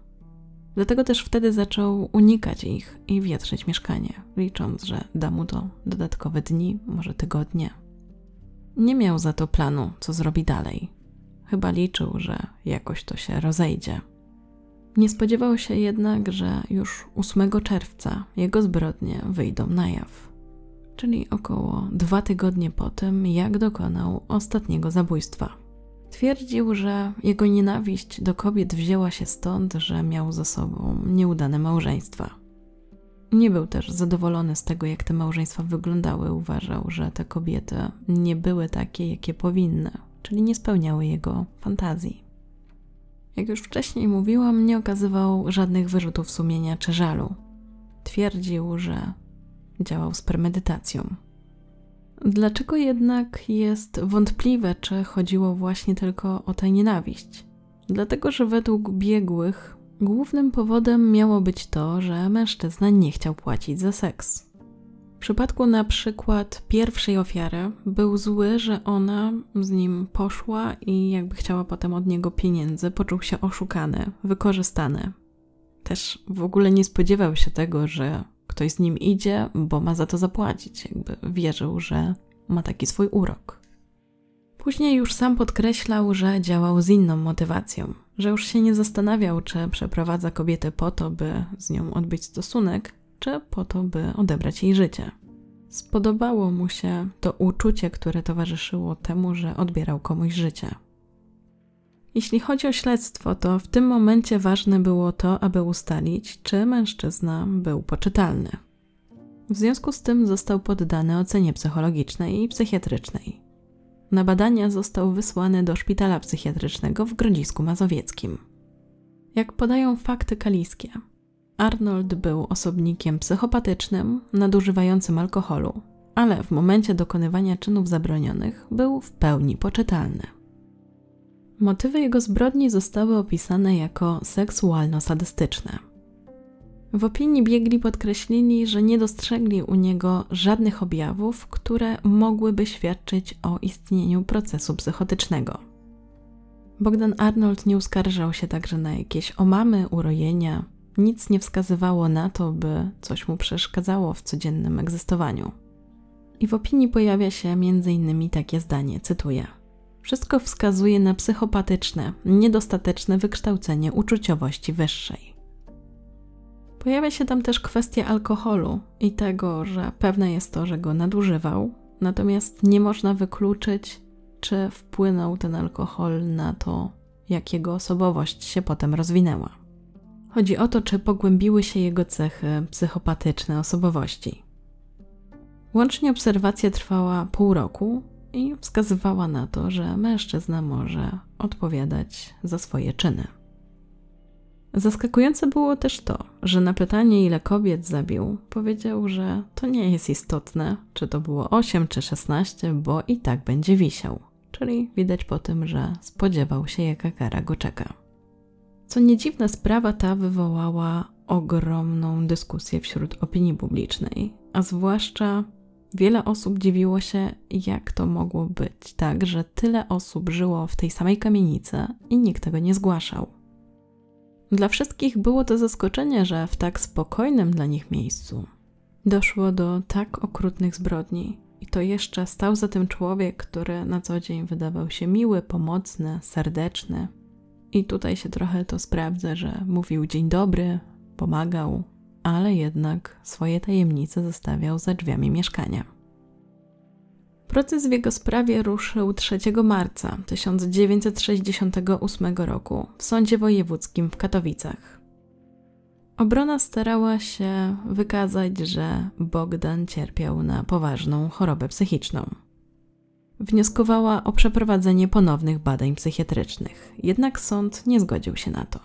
Speaker 1: Dlatego też wtedy zaczął unikać ich i wietrzyć mieszkanie, licząc, że da mu to dodatkowe dni, może tygodnie. Nie miał za to planu, co zrobi dalej. Chyba liczył, że jakoś to się rozejdzie. Nie spodziewał się jednak, że już 8 czerwca jego zbrodnie wyjdą na jaw, czyli około dwa tygodnie po tym, jak dokonał ostatniego zabójstwa. Twierdził, że jego nienawiść do kobiet wzięła się stąd, że miał za sobą nieudane małżeństwa. Nie był też zadowolony z tego, jak te małżeństwa wyglądały. Uważał, że te kobiety nie były takie, jakie powinny, czyli nie spełniały jego fantazji. Jak już wcześniej mówiłam, nie okazywał żadnych wyrzutów sumienia czy żalu. Twierdził, że działał z premedytacją, Dlaczego jednak jest wątpliwe, czy chodziło właśnie tylko o tę nienawiść? Dlatego, że według biegłych głównym powodem miało być to, że mężczyzna nie chciał płacić za seks. W przypadku na przykład pierwszej ofiary był zły, że ona z nim poszła i jakby chciała potem od niego pieniędzy, poczuł się oszukany, wykorzystany. Też w ogóle nie spodziewał się tego, że ktoś z nim idzie, bo ma za to zapłacić. Jakby wierzył, że ma taki swój urok. Później już sam podkreślał, że działał z inną motywacją, że już się nie zastanawiał, czy przeprowadza kobietę po to, by z nią odbyć stosunek, czy po to, by odebrać jej życie. Spodobało mu się to uczucie, które towarzyszyło temu, że odbierał komuś życie. Jeśli chodzi o śledztwo, to w tym momencie ważne było to, aby ustalić, czy mężczyzna był poczytalny. W związku z tym został poddany ocenie psychologicznej i psychiatrycznej. Na badania został wysłany do szpitala psychiatrycznego w Grodzisku Mazowieckim. Jak podają fakty kaliskie, Arnold był osobnikiem psychopatycznym, nadużywającym alkoholu, ale w momencie dokonywania czynów zabronionych był w pełni poczytalny. Motywy jego zbrodni zostały opisane jako seksualno-sadystyczne. W opinii biegli podkreślili, że nie dostrzegli u niego żadnych objawów, które mogłyby świadczyć o istnieniu procesu psychotycznego. Bogdan Arnold nie uskarżał się także na jakieś omamy, urojenia. Nic nie wskazywało na to, by coś mu przeszkadzało w codziennym egzystowaniu. I w opinii pojawia się m.in. takie zdanie, cytuję – wszystko wskazuje na psychopatyczne, niedostateczne wykształcenie uczuciowości wyższej. Pojawia się tam też kwestia alkoholu i tego, że pewne jest to, że go nadużywał, natomiast nie można wykluczyć, czy wpłynął ten alkohol na to, jak jego osobowość się potem rozwinęła. Chodzi o to, czy pogłębiły się jego cechy psychopatyczne osobowości. Łącznie obserwacja trwała pół roku, i wskazywała na to, że mężczyzna może odpowiadać za swoje czyny. Zaskakujące było też to, że na pytanie, ile kobiet zabił, powiedział, że to nie jest istotne, czy to było 8 czy 16, bo i tak będzie wisiał. Czyli widać po tym, że spodziewał się, jaka kara go czeka. Co nie dziwne, sprawa ta wywołała ogromną dyskusję wśród opinii publicznej, a zwłaszcza Wiele osób dziwiło się, jak to mogło być tak, że tyle osób żyło w tej samej kamienicy i nikt tego nie zgłaszał. Dla wszystkich było to zaskoczenie, że w tak spokojnym dla nich miejscu doszło do tak okrutnych zbrodni. I to jeszcze stał za tym człowiek, który na co dzień wydawał się miły, pomocny, serdeczny. I tutaj się trochę to sprawdza, że mówił dzień dobry, pomagał, ale jednak swoje tajemnice zostawiał za drzwiami mieszkania. Proces w jego sprawie ruszył 3 marca 1968 roku w Sądzie Wojewódzkim w Katowicach. Obrona starała się wykazać, że Bogdan cierpiał na poważną chorobę psychiczną. Wnioskowała o przeprowadzenie ponownych badań psychiatrycznych, jednak sąd nie zgodził się na to.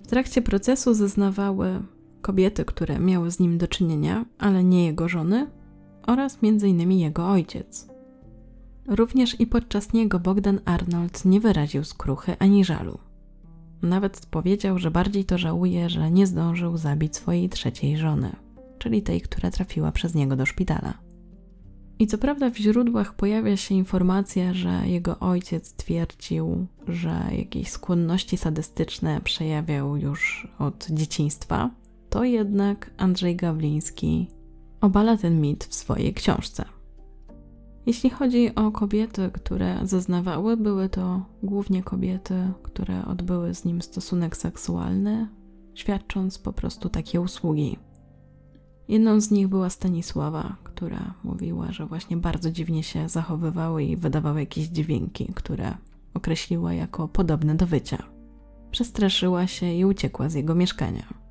Speaker 1: W trakcie procesu zeznawały kobiety, które miały z nim do czynienia, ale nie jego żony, oraz m.in. jego ojciec. Również i podczas niego Bogdan Arnold nie wyraził skruchy ani żalu. Nawet powiedział, że bardziej to żałuje, że nie zdążył zabić swojej trzeciej żony, czyli tej, która trafiła przez niego do szpitala. I co prawda w źródłach pojawia się informacja, że jego ojciec twierdził, że jakieś skłonności sadystyczne przejawiał już od dzieciństwa, to jednak Andrzej Gawliński obala ten mit w swojej książce. Jeśli chodzi o kobiety, które zeznawały, były to głównie kobiety, które odbyły z nim stosunek seksualny, świadcząc po prostu takie usługi. Jedną z nich była Stanisława, która mówiła, że właśnie bardzo dziwnie się zachowywały i wydawały jakieś dźwięki, które określiła jako podobne do wycia. Przestraszyła się i uciekła z jego mieszkania.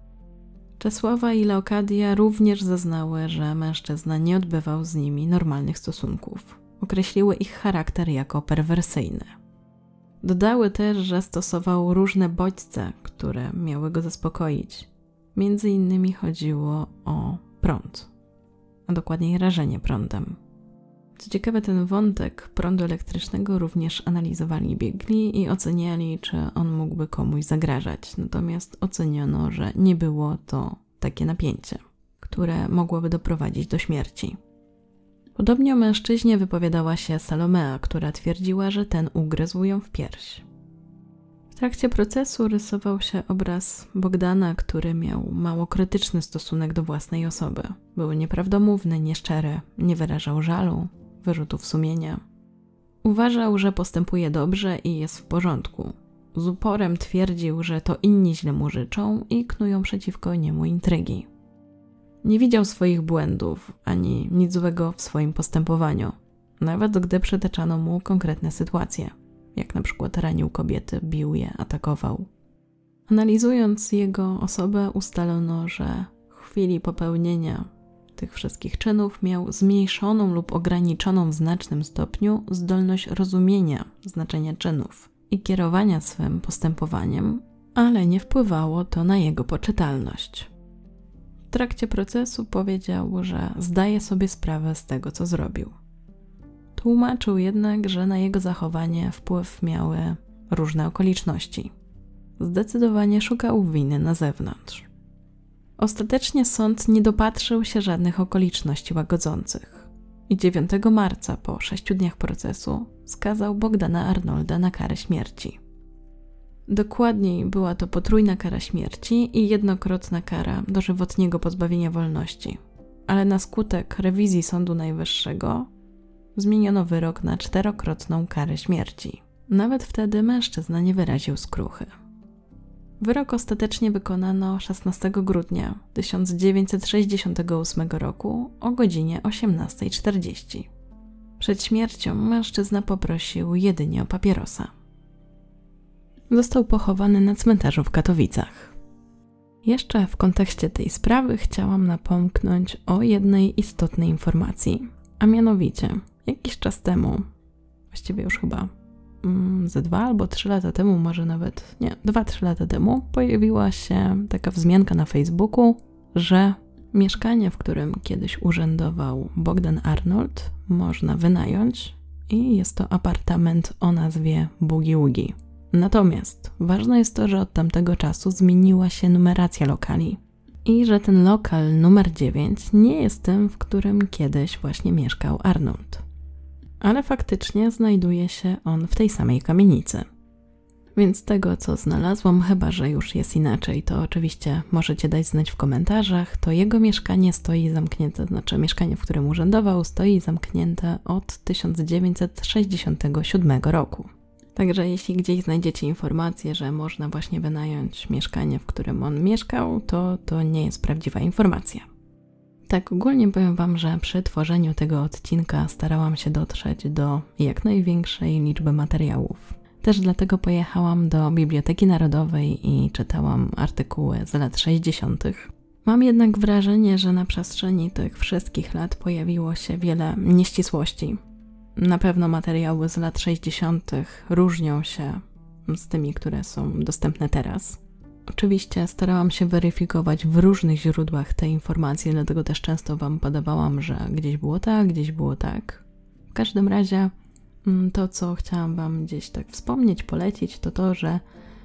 Speaker 1: Czesława i Leokadia również zeznały, że mężczyzna nie odbywał z nimi normalnych stosunków. Określiły ich charakter jako perwersyjny. Dodały też, że stosował różne bodźce, które miały go zaspokoić. Między innymi chodziło o prąd, a dokładniej rażenie prądem. Co ciekawe, ten wątek prądu elektrycznego również analizowali biegli i oceniali, czy on mógłby komuś zagrażać. Natomiast oceniono, że nie było to takie napięcie, które mogłoby doprowadzić do śmierci. Podobnie o mężczyźnie wypowiadała się Salomea, która twierdziła, że ten ugryzł ją w pierś. W trakcie procesu rysował się obraz Bogdana, który miał mało krytyczny stosunek do własnej osoby. Był nieprawdomówny, nieszczery, nie wyrażał żalu, wyrzutów sumienia. Uważał, że postępuje dobrze i jest w porządku. Z uporem twierdził, że to inni źle mu życzą i knują przeciwko niemu intrygi. Nie widział swoich błędów ani nic złego w swoim postępowaniu, nawet gdy przytaczano mu konkretne sytuacje, jak na przykład ranił kobiety, bił je, atakował. Analizując jego osobę, ustalono, że w chwili popełnienia tych wszystkich czynów miał zmniejszoną lub ograniczoną w znacznym stopniu zdolność rozumienia znaczenia czynów i kierowania swym postępowaniem, ale nie wpływało to na jego poczytalność. W trakcie procesu powiedział, że zdaje sobie sprawę z tego, co zrobił. Tłumaczył jednak, że na jego zachowanie wpływ miały różne okoliczności. Zdecydowanie szukał winy na zewnątrz. Ostatecznie sąd nie dopatrzył się żadnych okoliczności łagodzących i 9 marca, po sześciu dniach procesu, skazał Bogdana Arnolda na karę śmierci. Dokładniej była to potrójna kara śmierci i jednokrotna kara dożywotniego pozbawienia wolności, ale na skutek rewizji Sądu Najwyższego zmieniono wyrok na czterokrotną karę śmierci. Nawet wtedy mężczyzna nie wyraził skruchy. Wyrok ostatecznie wykonano 16 grudnia 1968 roku o godzinie 18.40. Przed śmiercią mężczyzna poprosił jedynie o papierosa. Został pochowany na cmentarzu w Katowicach. Jeszcze w kontekście tej sprawy chciałam napomknąć o jednej istotnej informacji, a mianowicie jakiś czas temu, właściwie już chyba ze dwa albo trzy lata temu, może nawet nie, dwa, trzy lata temu, pojawiła się taka wzmianka na Facebooku, że mieszkanie, w którym kiedyś urzędował Bogdan Arnold, można wynająć i jest to apartament o nazwie Boogie. Natomiast ważne jest to, że od tamtego czasu zmieniła się numeracja lokali i że ten lokal numer 9 nie jest tym, w którym kiedyś właśnie mieszkał Arnold ale faktycznie znajduje się on w tej samej kamienicy. Więc tego, co znalazłam, chyba że już jest inaczej, to oczywiście możecie dać znać w komentarzach. To jego mieszkanie stoi zamknięte, znaczy mieszkanie, w którym urzędował, stoi zamknięte od 1967 roku. Także jeśli gdzieś znajdziecie informację, że można właśnie wynająć mieszkanie, w którym on mieszkał, to to nie jest prawdziwa informacja. Tak, ogólnie powiem Wam, że przy tworzeniu tego odcinka starałam się dotrzeć do jak największej liczby materiałów. Też dlatego pojechałam do Biblioteki Narodowej i czytałam artykuły z lat 60. Mam jednak wrażenie, że na przestrzeni tych wszystkich lat pojawiło się wiele nieścisłości. Na pewno materiały z lat 60. różnią się z tymi, które są dostępne teraz. Oczywiście starałam się weryfikować w różnych źródłach te informacje, dlatego też często Wam podawałam, że gdzieś było tak, gdzieś było tak. W każdym razie mm, to, co chciałam Wam gdzieś tak wspomnieć, polecić, to to, że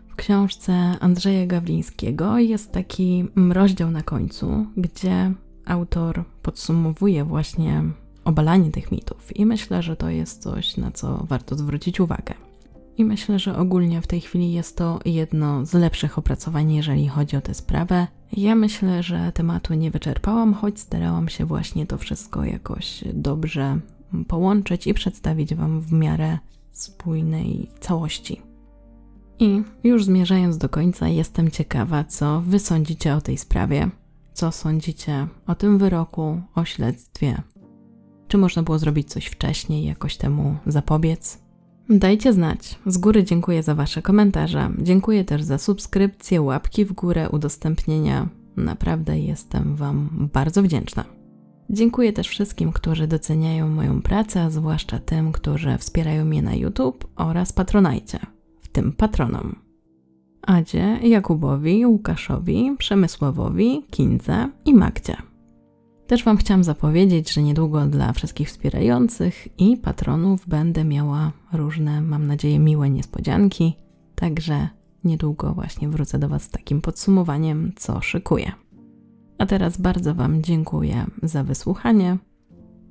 Speaker 1: w książce Andrzeja Gawlińskiego jest taki mm, rozdział na końcu, gdzie autor podsumowuje właśnie obalanie tych mitów i myślę, że to jest coś, na co warto zwrócić uwagę. I myślę, że ogólnie w tej chwili jest to jedno z lepszych opracowań, jeżeli chodzi o tę sprawę. Ja myślę, że tematu nie wyczerpałam, choć starałam się właśnie to wszystko jakoś dobrze połączyć i przedstawić Wam w miarę spójnej całości. I już zmierzając do końca, jestem ciekawa, co Wy sądzicie o tej sprawie. Co sądzicie o tym wyroku, o śledztwie? Czy można było zrobić coś wcześniej, jakoś temu zapobiec? Dajcie znać. Z góry dziękuję za Wasze komentarze. Dziękuję też za subskrypcję, łapki w górę, udostępnienia. Naprawdę jestem Wam bardzo wdzięczna. Dziękuję też wszystkim, którzy doceniają moją pracę, a zwłaszcza tym, którzy wspierają mnie na YouTube oraz Patronajcie, w tym patronom. Adzie, Jakubowi, Łukaszowi, Przemysławowi, Kindze i Magdzie. Też Wam chciałam zapowiedzieć, że niedługo dla wszystkich wspierających i patronów będę miała różne, mam nadzieję, miłe niespodzianki. Także niedługo właśnie wrócę do Was z takim podsumowaniem, co szykuję. A teraz bardzo Wam dziękuję za wysłuchanie.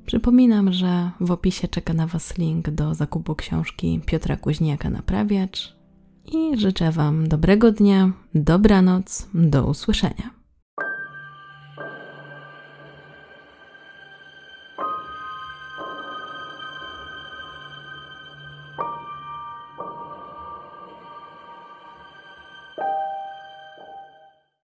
Speaker 1: Przypominam, że w opisie czeka na Was link do zakupu książki Piotra Kuźniaka Naprawiacz i życzę Wam dobrego dnia, dobranoc, do usłyszenia.